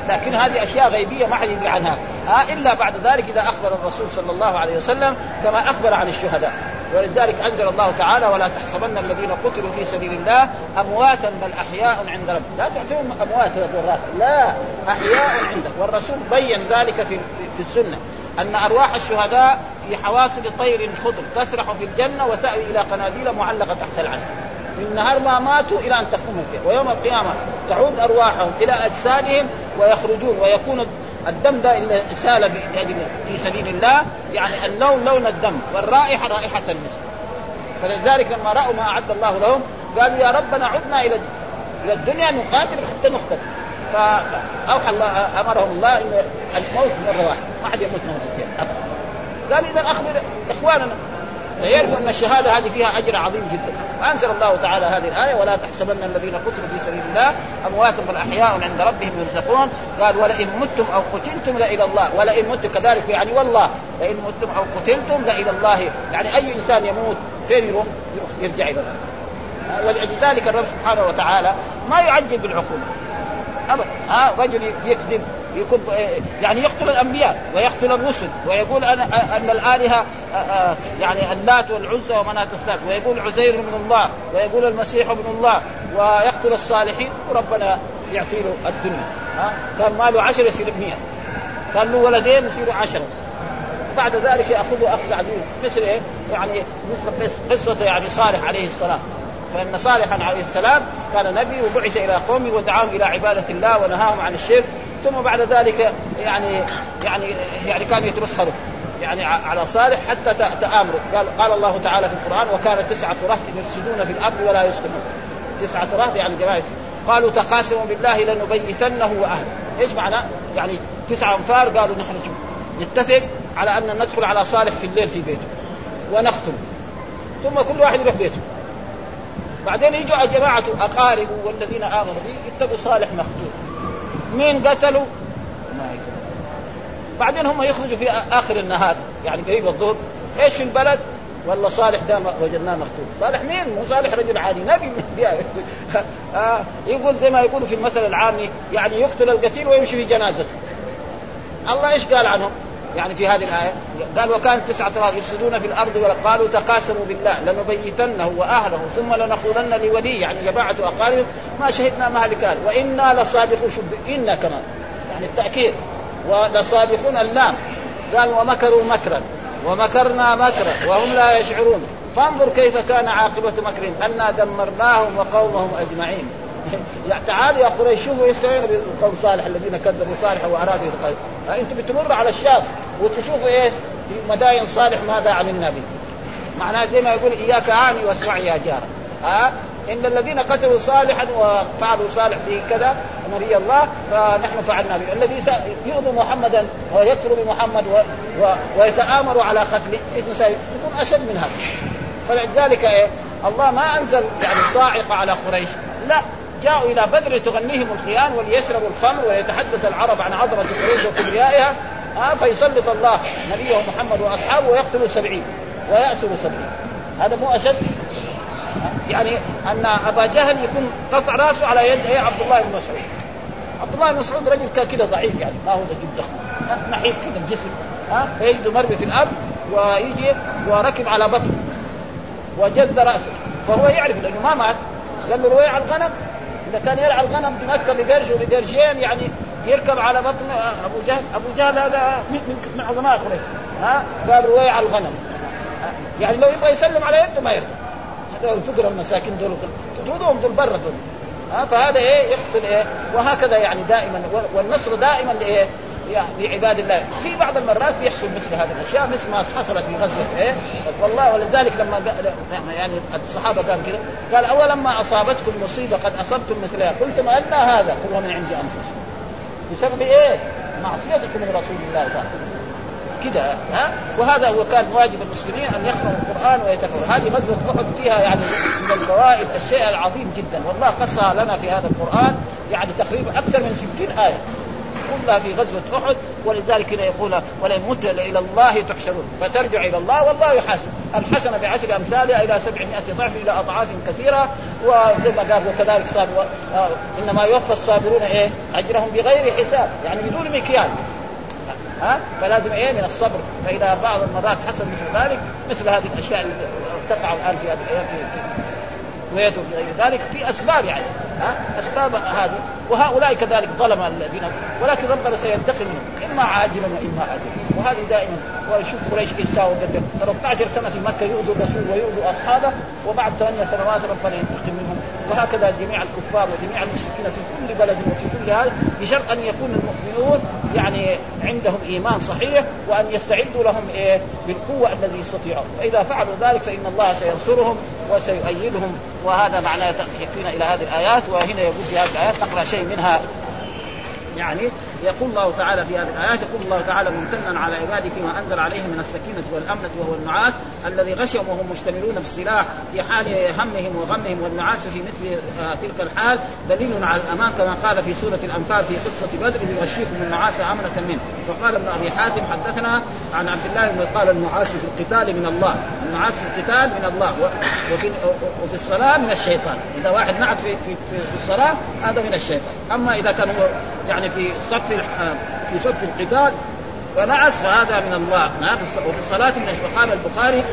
لكن هذه أشياء غيبية ما حد يدري عنها ها إلا بعد ذلك إذا أخبر الرسول صلى الله عليه وسلم كما أخبر عن الشهداء ولذلك أنزل الله تعالى ولا تحسبن الذين قتلوا في سبيل الله أمواتا بل أحياء عند رب. لا تحسبهم أموات لا أحياء عنده والرسول بين ذلك في في السنة أن أرواح الشهداء في حواصل طير خضر تسرح في الجنة وتأوي إلى قناديل معلقة تحت العرش. من النهار ما ماتوا إلى أن تقوم القيامه ويوم القيامة تعود أرواحهم إلى أجسادهم ويخرجون ويكون الدم ده اللي سال في سبيل الله يعني اللون لون الدم والرائحة رائحة المسك فلذلك لما رأوا ما أعد الله لهم قالوا يا ربنا عدنا إلى إلى الدنيا نقاتل حتى نقتل. فأوحى الله أمرهم الله إن الموت مرة واحدة ما حد يموت موتتين ابدا. قال إذا أخبر إخواننا فيعرفوا أن الشهادة هذه فيها أجر عظيم جدا. فأنزل الله تعالى هذه الآية ولا تحسبن الذين قتلوا في سبيل الله اموات بل احياء عند ربهم يرزقون. قال ولئن متم أو قتلتم لإلى الله. ولئن متم كذلك يعني والله لئن متم أو قتلتم لإلى الله. يعني أي إنسان يموت فين يروح؟ يرجع إلى الله. ولذلك الرب سبحانه وتعالى ما يعجل بالعقوبه ابدا ها رجل يكذب يكب يعني يقتل الأنبياء ويقتل الرسل ويقول أنا أن الآلهة يعني اللات والعزى ومناة الثالث. ويقول عزير من الله ويقول المسيح ابن الله ويقتل الصالحين. وربنا يعطي له الدنيا. ها؟ كان ماله عشرة يصير 100 كان له ولدين يصيروا عشرة. بعد ذلك ياخذه أخذ عدو. مثل إيه؟ يعني مثل قصة يعني صالح عليه السلام. فإن صالحا عليه السلام كان نبي وبعث إلى قومه ودعاهم إلى عبادة الله ونهاهم عن الشرك ثم بعد ذلك يعني يعني يعني كانوا يتمسخروا يعني على صالح حتى تآمروا. قال قال الله تعالى في القرآن وكان تسعة رهط يفسدون في الأرض ولا يسلمون. تسعة رهط يعني جماعة. قالوا تقاسموا بالله لنبيتنه وأهله. إيش معنى؟ يعني تسعة أنفار قالوا نحن شوف نتفق على أن ندخل على صالح في الليل في بيته ونقتله ثم كل واحد يروح بيته. بعدين يجوا جماعة أقاربه والذين آمنوا به يتقوا صالح مقتول مين قتلوا؟ ما يقتلوا بعدين هم يخرجوا في آخر النهار يعني قريب الظهر إيش البلد؟ والله صالح ده وجدناه مقتول، صالح مين؟ مو صالح رجل عادي نبي <laughs> آه يقول زي ما يقولوا في المثل العامي يعني يقتل القتيل ويمشي في جنازته. الله إيش قال عنهم؟ يعني في هذه الآية قال وكانت تسعة رهط يفسدون في الأرض وقالوا تقاسموا بالله لنبيتنه وأهله ثم لنقولن لولي يعني جماعة أقارب ما شهدنا مهلك هذا وإنا لصادقون شو إنا كمان. يعني التأكيد ولصادقون اللام. قال ومكروا مكرا ومكرنا مكرا وهم لا يشعرون. فانظر كيف كان عاقبة مكرهم أنا دمرناهم وقومهم أجمعين. تعالوا يا قريش شوفوا يستوون بقوم صالح الذين كذبوا صالح وأرادوا يتقاتلوا أنتم بتمر على الشام وتشوفوا إيه؟ في مداين صالح ماذا عملنا به معناه زي ما يقول إياك اعني واسمع يا جار ها؟ إن الذين قتلوا صالحا وفعلوا صالح به كذا نبي الله فنحن فعلنا به. الذي يؤذي محمدا ويكفر بمحمد و... و... ويتآمر على قتله. إيش يكون أشد من هذا. فلذلك إيه؟ الله ما أنزل يعني صاعقة على قريش. لا. جاءوا إلى بدر تغنيهم الخيان وليشربوا الخمر ويتحدث العرب عن عظمه قريش وكبريائها. آه فيسلط الله نبيه محمد وأصحابه ويقتلوا سبعين ويأسر سبعين. هذا مو أشد؟ يعني أن أبا جهل يكون قطع رأسه على يد إيه؟ عبد الله بن مسعود. عبد الله بن مسعود رجل كان كده ضعيف يعني ما هو رجل ضخم. نحيف كده الجسم. ها فيجد مرمي في الأرض ويجي وركب على بطنه وجد رأسه. فهو يعرف لأنه ما مات. قال له روي على الغنم؟ إذا كان يرعى الغنم في مكة بقرش وبقرشين يعني يركب على بطن أبو جهل أبو جهل هذا من عظماء قريش ها؟ قال روي على الغنم. يعني لو يبغى يسلم على يده ما يرضى هذول الفقراء المساكين دول تطردهم دول برا دول. ها؟ فهذا إيه؟ يقتل إيه؟ وهكذا يعني دائما والنصر دائما لإيه؟ لعباد الله. في بعض المرات بيحصل مثل هذه الأشياء مثل ما حصل في غزوة إيه؟ والله ولذلك لما يعني الصحابة كان كذا قال اول ما أصابتكم مصيبة قد أصبتم مثلها. قلتم أن هذا قل من عند انفسكم بسبب إيه؟ معصيتكم لرسول الله صلى الله عليه وسلم. كده ها؟ وهذا هو كان واجب المسلمين أن يقرأوا القرآن ويتفقهوا هذه غزوة أحد فيها يعني من الفوائد الشيء العظيم جدا. والله قصها لنا في هذا القرآن يعني تقريبا أكثر من 60 آية. كلها في غزوه احد ولذلك هنا يقول ولن مت إلى الله تحشرون فترجع إلى الله والله يحاسب الحسنه بعشر امثالها إلى 700 ضعف إلى اضعاف كثيره وزي ما قال وكذلك آه، انما يوفى الصابرون إيه اجرهم بغير حساب يعني بدون مكيال ها فلازم إيه من الصبر فاذا بعض المرات حصل مثل ذلك مثل هذه الاشياء اللي تقع الان في الأيام في, في وفي غير ذلك في اسباب يعني أسباب هذه. وهؤلاء كذلك ظلم الذين ولكن ربنا سينتقم منهم إما عاجلا وإما اجلا. وهذه دائما وشوف قريش كيف ساووا 13 سنة في مكة يؤذوا الرسول ويؤذوا أصحابه وبعد ثمانية سنوات ربنا ينتقم منهم. وهكذا جميع الكفار وجميع المشركين في كل بلد وفي كل هذا بشرط أن يكون المؤمنون يعني عندهم إيمان صحيح وأن يستعدوا لهم إيه؟ بالقوة الذي يستطيعون. فإذا فعلوا ذلك فإن الله سينصرهم وسيؤيدهم. وهذا معناه يكفينا إلى هذه الآيات. وهنا يقول في هذه الآيات نقرا شيء منها يعني يقول الله تعالى في هذه الآيات يقول الله تعالى ممتنا على عباده فيما أنزل عليهم من السكينة والأمنة وهو النعاس الذي غشهم وهم مشتملون بالسلاح في حال همهم وغمهم والنعاس في مثل آه، تلك الحال. دليل على الأمان كما قال في سورة الأنفال في قصة بدر يغشيكم النعاس أمنة منه. وقال ابن أبي حاتم حدثنا عن عبد الله قال النعاس في القتال من الله النعاس في القتال من الله وفي وفي الصلاة من الشيطان. إذا واحد نعس في في, في الصلاة هذا من الشيطان. أما إذا كان هو يعني في صف في في صف القتال ونعس فهذا من الله. وفي الصلاة من قال البخاري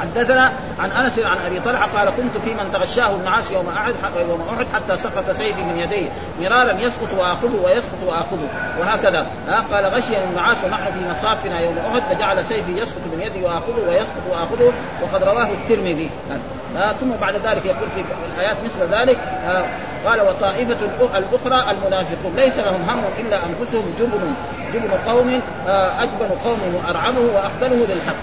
حدثنا عن أنس عن أبي طلحة قال كنت في من تغشاه النعاس يوم أحد يوم أحد حتى سقط سيفي من يديه. مرارا يسقط وآخذه ويسقط وآخذه. وهكذا. قال غشيا النعاس ونحن في مصافنا يوم أحد فجعل سيفي يسقط من يدي وآخذه ويسقط وآخذه. وقد رواه الترمذي. ثم بعد ذلك يقول في الآيات مثل ذلك قال وطائفة الأخرى المنافقون. ليس لهم هم إلا أنفسهم جبن جبن قوم أجبن قوم وأرعبه وأخذله للحق.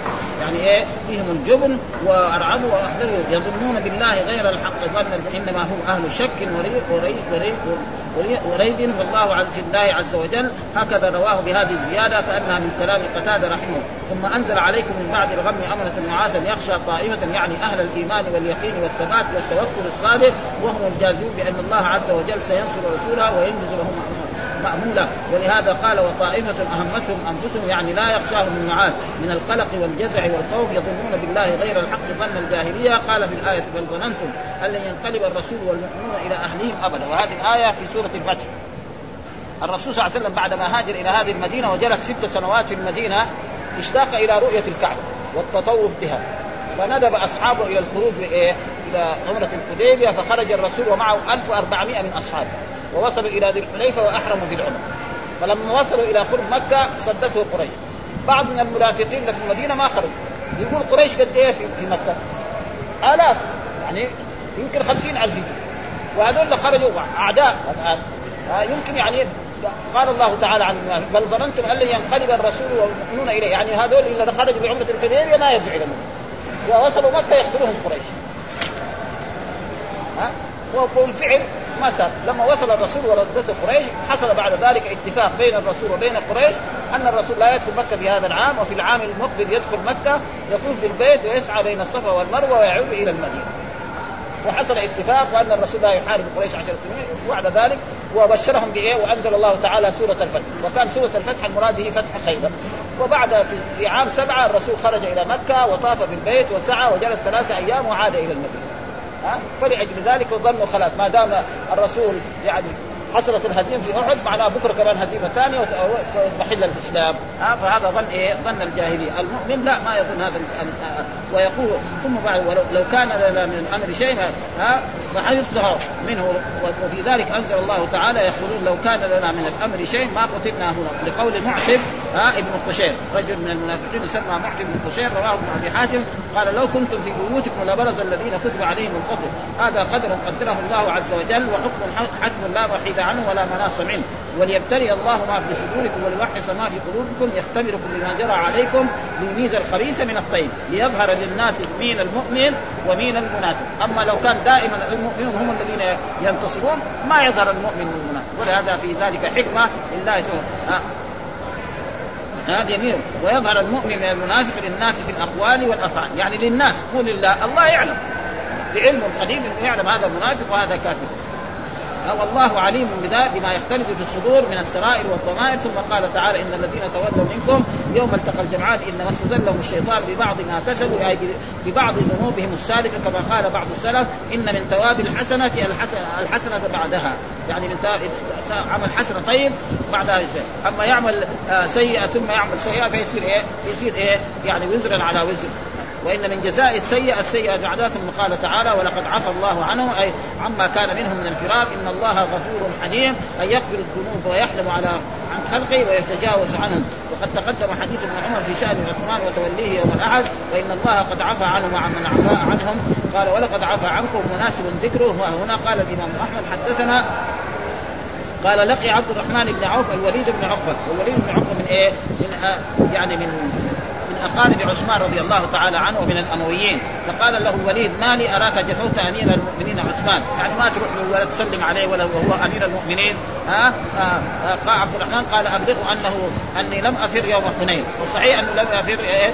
يعني إيه؟ فيهم الجبن وأرعبه وأخذله. يظنون بالله غير الحق ظنا إنما هم أهل شك وريب وريب وريب وريد والله عز الله عز وجل هكذا رواه بهذه الزيادة كانها من كلام قتادة رحمه. ثم أنزل عليكم من بعد الغم امنه نعاسا يخشى طائفة يعني أهل الإيمان واليقين والثبات والتوكل الصالح وهم الجازمون بأن الله عز وجل سينصر رسوله وينجز لهم مأمولة ولهذا قال وطائفة أهمتهم أنفسهم يعني لا يخشاهم النعاس من القلق والجزع والخوف يظنون بالله غير الحق ظن الجاهلية. قال في الآية بل ظننتم أن لن ينقلب الرسول والمؤمنون إلى أهلهم أبدا. وهذه الآية في سورة الفتح. الرسول صلى الله عليه وسلم بعدما هاجر إلى هذه المدينة وجلس ست سنوات في المدينة اشتاق إلى رؤية الكعبة والتطوف بها. فندب أصحابه إلى الخروج؟ إلى عمرة الحديبية فخرج الرسول ومعه 1400 من أصحابه. ووصلوا إلى ذي الحليفة وأحرموا بالعمره فلما وصلوا إلى قرب مكة صدته قريش. بعض من المنافقين في المدينة ما خرجوا يقول قريش قد إيه في مكة؟ آلاف. يعني يمكن خمسين ألف يجوا وهذول اللي خرجوا أعداء الآن. يمكن يعني قال الله تعالى عن المنافق بل ظننتم أن لن ينقلب الرسول والمؤمنون إليه. يعني هذول اللي خرجوا بعمرة الحديبية ما يرجعوا إلى مكه ووصلوا مكة يقتلهم قريش. ها؟ وبالفعل ما صار لما وصل الرسول وردته قريش حصل بعد ذلك اتفاق بين الرسول وبين قريش أن الرسول لا يدخل مكة في هذا العام وفي العام المقبل يدخل مكة يطوف بالبيت ويسعى بين الصفا والمروة ويعود إلى المدينة. وحصل اتفاق وأن الرسول لا يحارب قريش عشر سنين وبعد ذلك وبشرهم بإيه؟ وأنزل الله تعالى سورة الفتح. وكان سورة الفتح المراد به فتح خيبر. وبعد في عام سبعة الرسول خرج إلى مكة وطاف بالبيت وسعى وجلس ثلاثة أيام وعاد إلى المدينة. ها؟ فلأجل ذلك ظنوا خلاص. ما دام الرسول يعني حصلت الهزيمة في أحد معناها بكرة كمان هزيمة ثانية ومحل الإسلام. ها؟ فهذا ظن إيه؟ ظن الجاهلية، المؤمن لا ما يظن هذا ويقول ثم بعد ولو لو كان لنا من الامر شيء ها؟ منه. وفي ذلك أنزل الله تعالى يقولون لو كان لنا من الأمر شيء ما قتلنا هنا. لقول معتب ها ابن قشير رجل من المنافقين يسمى معتب بن قشير رواه ابن أبي حاتم قال لو كنتم في بيوتكم لبرز الذين كتب عليهم القتل. هذا قدر قدره الله عز وجل وحكم حكم لا وحيد عن ولا مناص منه. وليبتلي الله ما في صدوركم وليوحص ما في قلوبكم يختبركم بما جرى عليكم ليميز الخبيث من الطيب ليظهر للناس مين المؤمن ومين المنافق. أما لو كان دائما المؤمنون هم الذين ينتصرون ما يظهر المؤمن والمنافق. ولهذا في ذلك حكمة لله سبحانه. هذا يمين ويظهر المؤمن من المنافق للناس في الأقوال والأفعال. يعني للناس قول الله الله يعلم. بعلم قديم انه يعلم هذا منافق وهذا كافر. والله عليم بما يختلف في الصدور من السرائر والضمائر ثم قال تعالى إن الذين تولوا منكم يوم التقى الجمعان إنما استزلهم الشيطان ببعض ما كسبوا أي ببعض ذنوبهم السالفه كما قال بعض السلف إن من ثواب الحسنة الحسنه, الحسنة بعدها يعني من عمل حسنة طيب بعدها يصير أما يعمل آه، سيئة ثم يعمل سيئة فيصير إيه؟ يصير إيه؟ يعني وزرا على وزر وإن من جزاء السيئة السيئة بعدها ثم قال تعالى ولقد عفى الله عنه أي عما كان منهم من الفرار إن الله غفور حليم. اي يغفر الذنوب ويحلم على عن خلقه ويتجاوز عنهم. وقد تقدم حديث ابن عمر في شأن عثمان وتوليه يوم الأحد وإن الله قد عفى عنهم وعن من عفا عنهم قال ولقد عفى عنكم مناسب ذكره وهنا قال الإمام أحمد حدثنا قال لقي عبد الرحمن بن عوف الوليد بن عقبة والوليد بن عقبة من إيه؟ من آه يعني من اقارب عثمان رضي الله تعالى عنه ومن الأمويين فقال له الوليد ما لي أراك جفوت أمير المؤمنين عثمان يعني ما تروح له ولا تسلم عليه ولا وهو أمير المؤمنين ها آه آه قال عبد الرحمن قال ابلغه أنه أني لم أفر يوم حنين وصحيح أنه لم افر إيه؟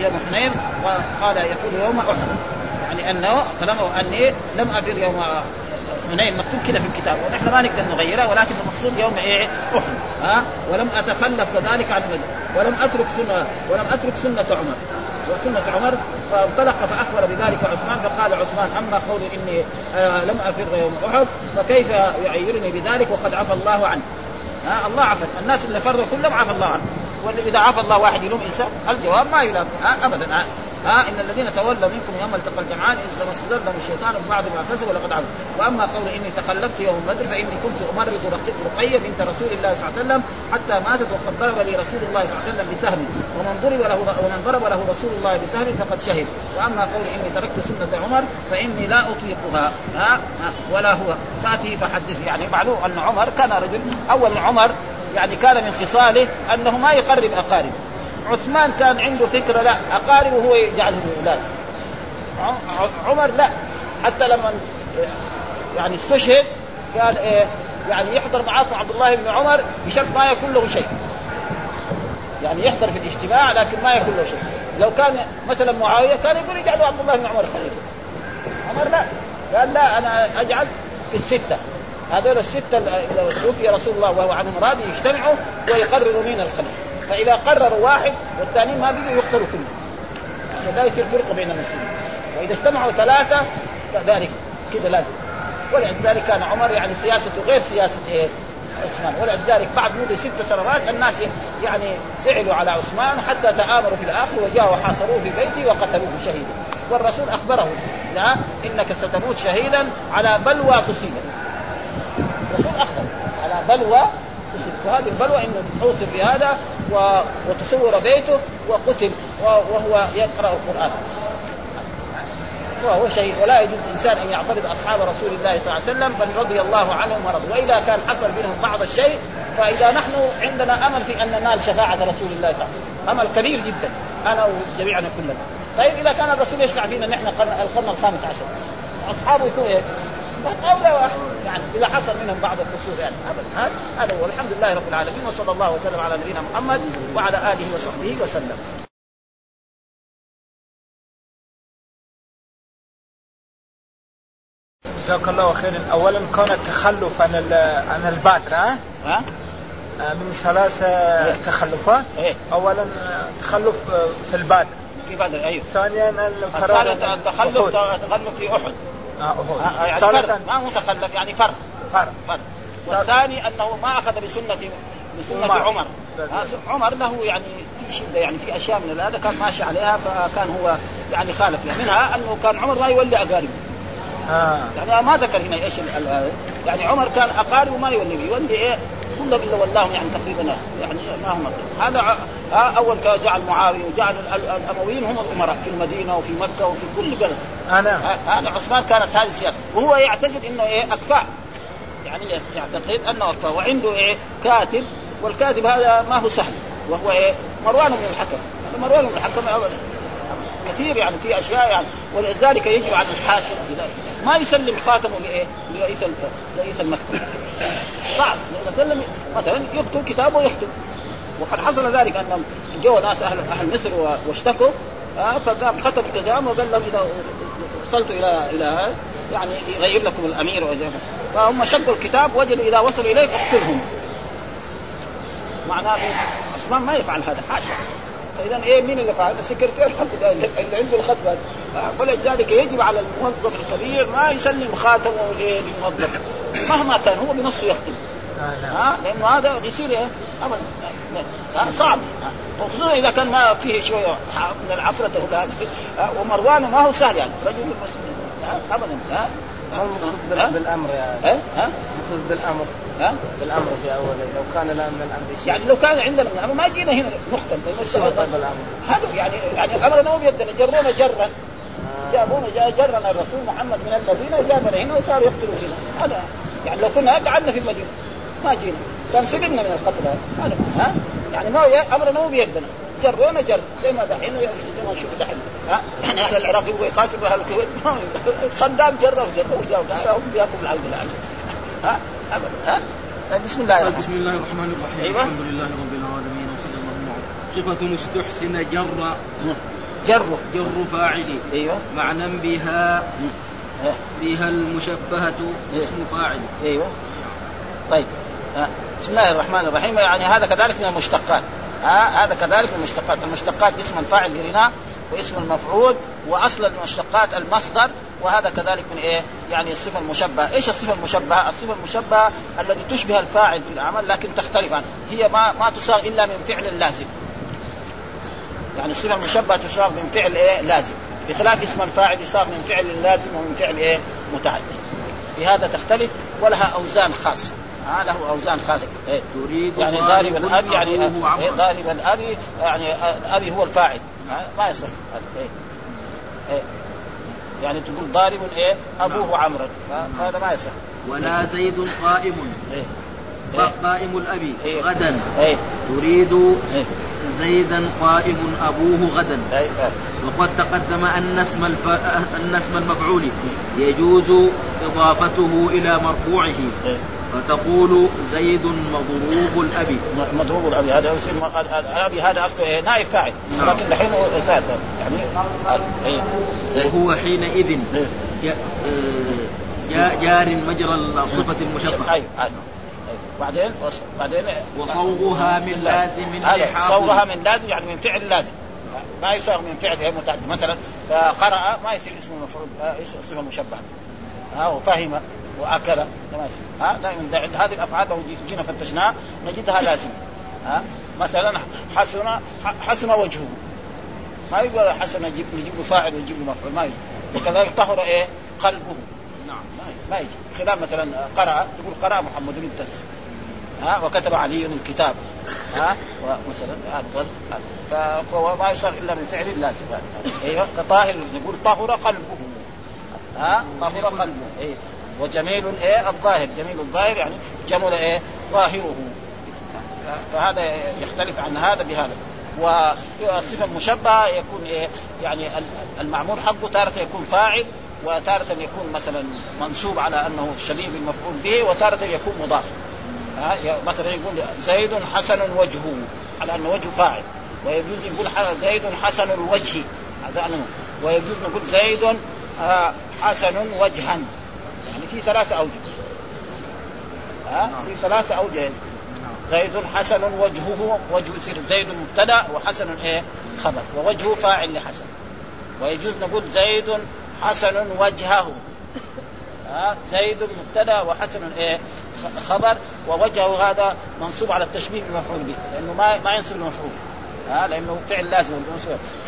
يوم حنين وقال يقول يوم أحد يعني أنه كلامه أني لم أفر يوم حنين مكتوب كذا في الكتاب. ونحن ما نقدر نغيره ولكن المقصود يوم إيه؟ أحد. ها؟ ولم أتخلف كذلك عن المدينة ولم أترك سنة ولم أترك سنة عمر. وسنة عمر فانطلق فأخبر بذلك عثمان فقال عثمان أما قول إني آه لم افر يوم أحد فكيف يعيرني بذلك؟ وقد عفى الله عنه. ها؟ الله عفى. الناس اللي فروا كلهم عفى الله عنه. واذا عفى الله واحد يلوم إنسان الجواب ما يلام. ها؟ ابدا. ها إن الذين تولوا منكم يوم التقى الجمعان إذ تمسدرهم الشيطان ببعض ما كسب ولقد عفوا. وأما قول إني تخلفت يوم بدر فإني كنت أمرض رقية بنت رسول الله صلى الله عليه وسلم حتى ماتت وقد ضرب لي رسول الله صلى الله عليه وسلم بسهم. ومن ضرب له ومن ضرب له رسول الله بسهم فقد شهد. وأما قول إني تركت سنة عمر فإني لا أطيقها. ها, ها ولا هو. فاتي فحدث. يعني معلوم أن عمر كان رجل أول عمر يعني كان من خصاله أنه ما يقرب أقاربه. عثمان كان عنده فكرة لا أقاربه هو يجعلهم أولاد. عمر لا حتى لما يعني استشهد قال إيه يعني يحضر معاكم عبد الله بن عمر بشرط ما يكون له شيء. يعني يحضر في الاجتماع لكن ما يكون له شيء. لو كان مثلا معاوية كان يقول يجعلوا عبد الله بن عمر خليفة. عمر لا قال لا أنا أجعل في الستة. هذول الستة لو توفي رسول الله وهو عنهم راضي يجتمعوا ويقرروا مين الخليفة. فإذا قرروا واحد والثانيين ما بيجوا يختاروا كلهم عشان ذلك يصير فرقه بين المسلمين. وإذا اجتمعوا ثلاثة كذلك كذا لازم. ولذلك كان عمر يعني سياسته غير سياسة إيه؟ عثمان. ولذلك بعد مدة ست سنوات الناس يعني زعلوا على عثمان حتى تآمروا في الآخر وجاءوا وحاصروه في بيته وقتلوه شهيدا. والرسول أخبره لا إنك ستموت شهيدا على بلوى تصيبك الرسول اخبر على بلوى وهذه البلوى انه اوصف بهذا و... وتصور بيته وقتل وهو يقرأ القرآن. وهو شهيد. ولا يجوز الإنسان أن يعترض أصحاب رسول الله صلى الله عليه وسلم بل رضي الله عنهم ورضوا. وإذا كان حصل منهم بعض الشيء فإذا نحن عندنا أمل في أن ننال شفاعة رسول الله صلى الله عليه وسلم. أمل كبير جدا. أنا وجميعنا كلنا. طيب إذا كان الرسول يشفع فينا نحن القرن الخامس عشر. أصحابه يكون إيه؟ اولى واحد يعني إذا حصل منهم بعض القصور يعني ابدا. هذا هو. الحمد لله رب العالمين وصلى الله وسلم على نبينا محمد وعلى آله وصحبه وسلم. جزاك الله خيرا اولا كون التخلف عن عن البادره ها؟ ها؟ من ثلاث تخلفات. إيه؟ اولا تخلف في البادره في بدر أيوه. ثانيا التخلف تخلف في أحد. آه. يعني ثالثا فرد ما متخلف يعني فرد فرد فرد والثاني أنه ما أخذ بسنه بسنة عمر. عمر. آه، له يعني في شده يعني في أشياء من هذا كان ماشي عليها فكان هو يعني خالف فيها. منها أنه كان عمر ما يولي اقاربه آه. يعني ما ذكر هنا إيش يعني عمر كان اقاربه ما يولي. يولي إيه؟ كلهم إلا ولاهم يعني تقريبا يعني ما هم هذا أول جعل معاوية وجعل ال- ال- الأمويين هم الأمراء في المدينة وفي مكة وفي كل بلد. أنا. هذا عثمان كانت هذه السياسة. وهو يعتقد إنه إيه أكفاء. يعني يعتقد أنه أكفاء. وعنده إيه كاتب والكاتب هذا ما هو سهل. وهو إيه مروان بن الحكم. مروان بن الحكم كثير يعني في أشياء يعني. ولذلك يجب على الحاكم اذا ما يسلم خاتمه لإيه؟ لرئيس رئيس المكتب. صعب. سلم مثلا يكتب كتابه ويختم وقد حصل ذلك ان جو ناس أهل أهل مصر واشتكوا. آه، فقام ختم الكتاب وقال لهم إذا وصلت إلى إلى يعني يغير لكم الأمير فهم شقوا الكتاب وجدوا إذا وصلوا إليه فاقتلهم. معناه إيه؟ عثمان ما يفعل هذا حاشا. فاذا إيه مين اللي فعل؟ السكرتير حقه اللي عنده الخط هذا فلذلك يجب على الموظف الكبير ما يسلم خاتمه إيه للموظف. مهما كان هو بنصه يختم. ها؟ لأنه هذا يصير إيه؟ ابدا. صعب. خصوصا إذا كان ما فيه شوية من العفرة ومروان ما هو سهل يعني. رجل مسلم. ابدا. ها؟ بالأمر يعني؟ ها ها؟ المقصود بالأمر. ها؟ بالأمر في أول لو كان لا من الأمر شيء. يعني لو كان عندنا من الأمر ما جينا هنا نختم طيب الأمر؟ هذا يعني يعني الأمر مو بيدنا جرونا جرا. جابونا جا- جرنا الرسول محمد من المدينة جابنا هنا وصاروا يقتلوا فينا هذا يعني لو كنا قعدنا في المدينة ما جينا. كان سلمنا من القتل هذا ها؟ يعني ما هو امرنا مو بيدنا. جرونا جر زي ما دحين زي ما نشوف دحين. ها؟ يعني أهل العراق يبغوا يقاتلوا أهل الكويت. <laughs> ما صدام جروا جروا وجاوا هم بياكلوا العلم ها؟ ابدا ها؟ بسم الله الرحمن بسم الله الرحمن الرحيم. أيوة. الحمد لله رب العالمين وصلى الله عليه صفة استحسن جر. جروا جر فاعل. أيوه. معنى بها. بها المشبهة اسم فاعل. أيوه. طيب ها. بسم الله الرحمن الرحيم. يعني هذا كذلك من المشتقات. ها هذا كذلك من المشتقات. المشتقات اسم فاعل قريناه. واسم المفعول وأصل المشتقات المصدر وهذا كذلك من إيه؟ يعني الصفة المشبهة، إيش الصفة المشبهة؟ الصفة المشبهة التي تشبه الفاعل في العمل لكن تختلف عنه، هي ما ما تصاغ إلا من فعل لازم. يعني الصفة المشبهة تصاغ من فعل إيه؟ لازم، بخلاف اسم الفاعل يصاغ من فعل لازم ومن فعل إيه؟ متعدي. في هذا تختلف ولها أوزان خاصة. ها له أوزان خاصة إيه؟ تريد يعني ضارب ضارب الأب يعني عمرا. إيه ضارب الأب يعني الابي هو الفاعل؟ ما يصح إيه؟ إيه؟ يعني تقول ضارب إيه أبوه عمرا فهذا ما يصح ولا زيد قائم إيه؟ إيه؟ قائم الأب إيه. غدا إيه؟ تريد إيه؟ زيدا قائم أبوه غدا إيه؟ إيه؟ وقد تقدم أن اسم الف... أن اسم المفعول يجوز إضافته إلى مرفوعه إيه؟ فتقول زيد مضروب الأب مضروب الأبي. هذا يصير الأبي هذا أصله؟ نائب فاعل. نعم. لكن دحين هو زاد. يعني إيه؟ وهو حينئذ إيه؟ آه، جا- جار مجرى الصفة المشبهة. أيوه أيوة. بعدين؟ بعدين؟ وصوغها من لازم هذا صورها من لازم يعني من فعل لازم. ما يصيغ من فعل غير متعدي مثلا آه، قرأ ما يصير اسمه مفعول آه، إيش صفة مشبهة. ها وفهم. وأكل. لا ما يصير ها؟ دائما. دا- عند هذه الأفعال لو جي- جينا فتشناها نجدها لازم. ها؟ مثلا حسن حسن وجهه. ما يقول حسن نجيب له فاعل ونجيب له مفعول. ما يجي. وكذلك طهر إيه؟ قلبه. نعم. ما يجي- خلاف مثلا قرأ. يقول قرأ محمد الدرس ها؟ وكتب علي الكتاب. ها؟ ومثلا فهو ما يصير إلا من فعل لازم. أيوه. كطاهر. نقول طهر قلبه. ها؟ طهر قلبه. إيه. وجميل إيه الظاهر. جميل الظاهر يعني جمل إيه؟ ظاهره. فهذا يختلف عن هذا بهذا. والصفة المشبهة يكون إيه؟ يعني المعمول حقه تارة يكون فاعل وتارة يكون مثلا منصوب على أنه شبيه بالمفعول به وتارة يكون مضاف. مثلا يقول زيد حسن وجهه على أنه وجه فاعل. ويجوز يقول زيد حسن الوجه هذا ويجوز نقول زيد آه، حسن وجها. يعني في ثلاثة أوجه. ها؟ في ثلاثة أوجه. زيد حسن وجهه وجه يصير زيد مبتدأ وحسن إيه؟ خبر. ووجهه فاعل لحسن. ويجوز نقول زيد حسن وجهه. ها؟ زيد مبتدأ وحسن إيه؟ خبر. ووجهه هذا منصوب على التشبيه بالمفعول به لأنه ما ما ينصب المفعول. ها لأنه فعل لازم.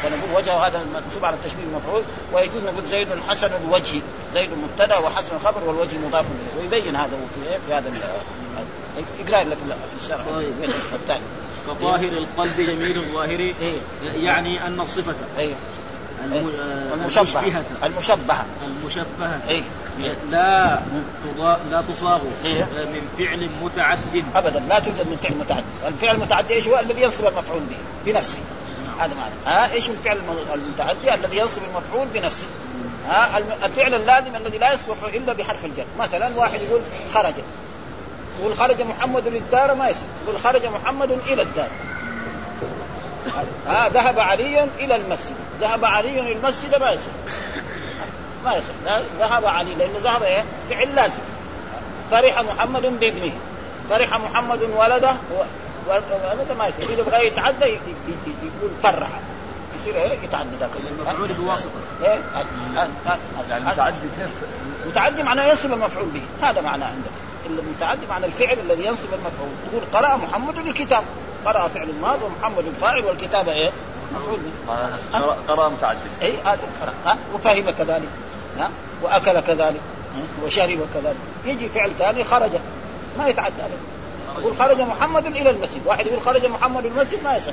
فنقول وجهه هذا منصوب على التشبيه بالمفعول ويجوز نقول زيد حسن الوجه. زيد مبتدا وحسن خبر والوجه مضاف إليه. ويبين هذا في إيه؟ هذا اقرا اللي في الشرع طيب. الثاني. كطاهر القلب جميل الظاهر. إيه. يعني أن الصفة. أيوه الم- آه، المشبهة. المشبهة. المشبهة. المشبهة. إيه. لا. لا تصاغ إيه. من فعل متعد ابدا لا توجد من فعل متعدي، الفعل المتعدي إيش هو؟ الذي ينصب المفعول به بنفسه. هذا معنى، ها إيش الفعل الم- المتعدي؟ الذي ينصب المفعول بنفسه. ها الفعل اللازم الذي لا المفعول إلا بحرف الجر، مثلا واحد يقول خرج. يقول خرج محمد للدار ما يصير، يقول خرج محمد إلى الدار. ها ذهب علي إلى المسجد، ذهب علي إلى المسجد ما يصير. ما يصير، لا- ذهب علي لأنه ذهب إيه؟ فعل لازم. فرح محمد بابنه. فرح محمد ولده و- ولده ما يصير؟ اذا بغى يتعدى ي- ي- ي- يقول فرح يصير إيه؟ يتعدى ذاك. المفعول بواسطة. إيه؟ يعني متعدي متعدي معناه ينصب المفعول به. هذا معناه عندك المتعدي معنى الفعل الذي ينصب المفعول. تقول قرأ محمد الكتاب. قرأ فعل الماضي ومحمد الفاعل والكتابة إيه؟ مفعول به. قراءة متعددة اي هذا ها؟ وفهم كذلك. ها؟ وأكل كذلك؟ وشرب كذلك. يجي فعل ثاني خرج ما يتعدى عليه. يقول خرج محمد إلى المسجد. واحد يقول خرج محمد المسجد ما يصح.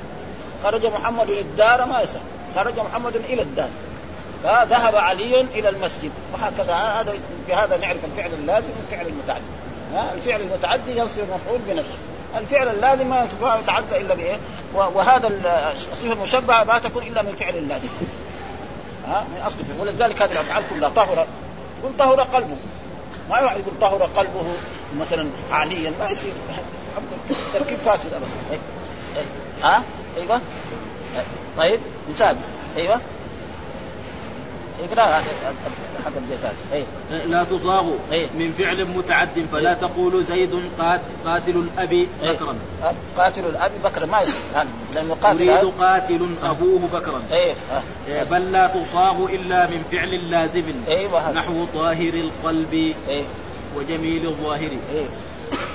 خرج محمد للدار ما يصح. خرج محمد إلى الدار. فذهب علي إلى المسجد. وهكذا هذا بهذا نعرف الفعل اللازم والفعل المتعدي؟ الفعل المتعدي ينصب المفعول بنفسه. الفعل اللازم ما يتعدى إلا بإيه؟ وهذا ال- الصفه المشبهة ما تكون إلا من فعل لازم ها؟ من أصل الفعل ولذلك هذه الأفعال كلها طهر. يقول طهر قلبه. ما يقعد يقول طهر قلبه مثلا حاليا. ما يصير. تركيب فاسد ابدا. إيه. إيه. ها؟ أيوه. إيه. طيب. مثال أيوه. اقرأ حق البيتات اي لا تصاغ إيه. من فعل متعد فلا تقول زيد قات قاتل الأب إيه. بكرا. قاتل الاب بكر ما يصير. لأنه قاتل. يريد قاتل أبوه بكرا. إيه. إيه، بل لا تصاغ إلا من فعل لازم. هذا. نحو طاهر القلب إيه. وجميل الظاهر. إيه.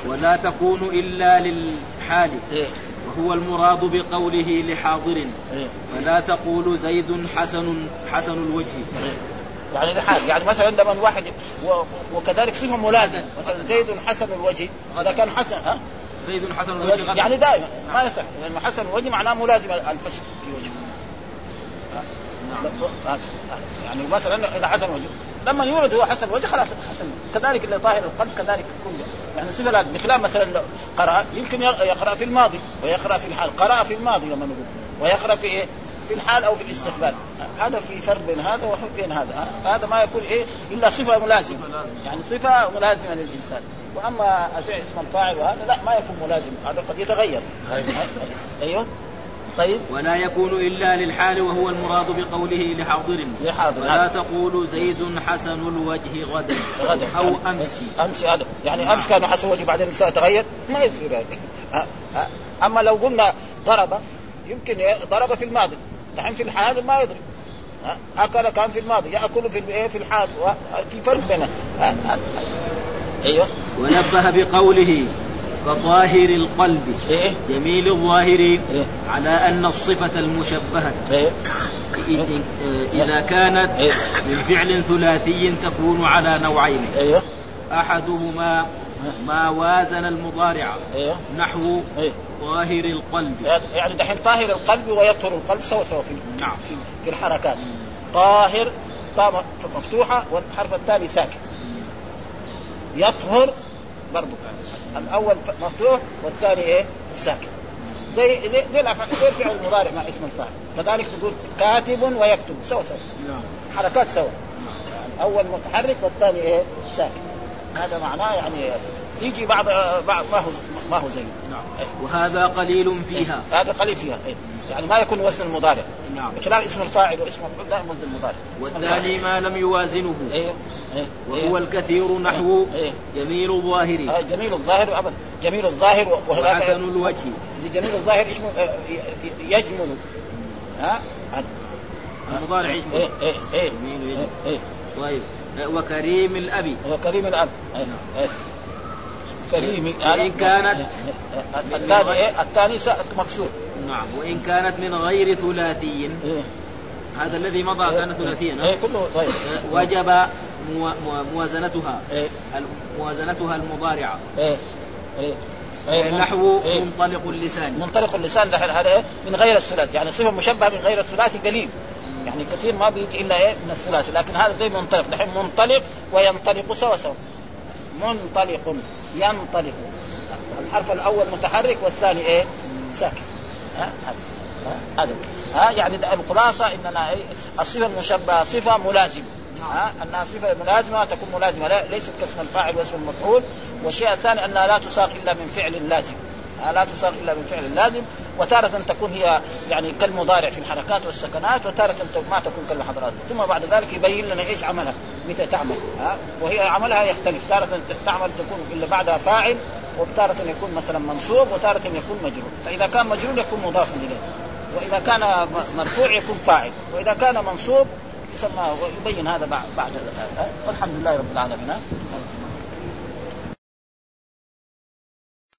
ولا تكون إلا للحال. إيه. وهو المراد بقوله لحاضر. فلا تقول زيد حسن حسن الوجه. يعني لحال يعني مثلا لما واحد و... وكذلك صفة ملازم مثلا زيد حسن الوجه. هذا كان حسن ها؟ زيد حسن الوجه. يعني دائما. ما يصح. لأنه حسن الوجه معناه ملازم البشر في وجهه. نعم. يعني مثلا إذا حسن وجهه لما يولد هو حسن وجه خلاص. حسن. كذلك اللي طاهر القلب كذلك كله يعني صفه لازم بخلاف مثلا قرأ يمكن يقرأ في الماضي ويقرأ في الحال. قرأ في الماضي لما نقول ويقرأ في إيه؟ في الحال أو في الاستقبال. هذا في فرق بين هذا وفرق بين هذا هذا ما يكون إيه؟ إلا صفة ملازمة. يعني صفة ملازمة للإنسان. وأما اسم الفاعل وهذا لا ما يكون ملازم هذا قد يتغير. أيوه؟ طيب. ولا يكون إلا للحال وهو المراد بقوله لحاضر. لحاضر. ولا تقول زيد حسن الوجه غدا. غدا. يعني أمس. أمس. هذا. يعني أمس كان حسن وجه بعدين تغير ما يصير يعني. أما لو قلنا ضرب يمكن ضرب في الماضي. دحين في الحال ما يضرب. أكل كان في الماضي. يأكل في الايه في الحال. في فرق بينه. أيوه. ونبه بقوله كطاهر القلب. إيه. جميل الظاهر إيه. على أن الصفة المشبهة. إيه. إذ- إذا كانت إيه. من فعل ثلاثي تكون على نوعين. أيوه أحدهما ما وازن المضارع. أيوه نحو إيه. طاهر القلب. يعني دحين طاهر القلب ويطهر القلب سوا سوا في نعم. في, الحركات. طاهر طاء مفتوحة والحرف الثاني ساكن. يطهر برضو. الأول مفتوح والثاني إيه؟ ساكن. زي زي زي الافعال زي الفعل المضارع مع اسم الفاعل. كذلك تقول كاتب ويكتب. سوا سوا. حركات سوا. الأول متحرك والثاني إيه؟ ساكن. هذا معناه يعني يجي بعض بعض ما هو ما هو زيه نعم. وهذا قليل فيها. هذا قليل فيها. إيه. يعني ما يكون وزن المضارع. نعم. بخلاف اسم الفاعل واسم المفعول دائما وزن المضارع. والثاني ما لم يوازنه. إيه. إيه. وهو الكثير نحو إيه. جميل الظاهر. آه، جميل الظاهر ابدا. جميل الظاهر وحسن الوجه. جميل الظاهر اسمه آه، يجمل. ها. المضارع إيه يجمل. إيه إيه جميل إيه, يجمل. إيه. طيب. وكريم الأب. هو كريم الأب. إيه. إيه. كريم وإن كانت الثاني إيه؟ الثاني مكسور. نعم. وإن كانت من غير ثلاثي إيه. هذا الذي مضى كان ثلاثيا إيه كله طيب. وجب مو- مو- موازنتها. إيه. موازنتها المضارعة. إيه. إيه. نحو إيه. منطلق اللسان. منطلق اللسان دحين هذا من غير الثلاثي يعني صفة مشبهة من غير الثلاثي قليل. يعني كثير ما بيجي إلا إيه؟ من الثلاثي لكن هذا زي منطلق. دحين منطلق وينطلق سوا سوا. منطلق ينطلق. الحرف الأول متحرك والثاني إيه؟ ساكن ها؟ هذا. ها؟ يعني الخلاصه إننا إيه؟ الصفة المشبهة صفة ملازمة. ها؟ أنها صفة ملازمة تكون ملازمة. لا ليست كاسم الفاعل واسم المفعول. والشيء الثاني أنها لا تساق إلا من فعل لازم. لا تساق إلا من فعل لازم. وتارة تكون هي يعني كالمضارع في الحركات والسكنات وتارة ما تكون كالحضرات ثم بعد ذلك يبين لنا إيش عملها متى تعمل ها؟ وهي عملها يختلف. تارة تعمل تكون إلا بعدها فاعل وتارة يكون مثلا منصوب وتارة يكون مجرور. فإذا كان مجرور يكون مضاف إليه. وإذا كان مرفوع يكون فاعل. وإذا كان منصوب يسمى ويبين هذا بعد بعد والحمد لله رب العالمين؟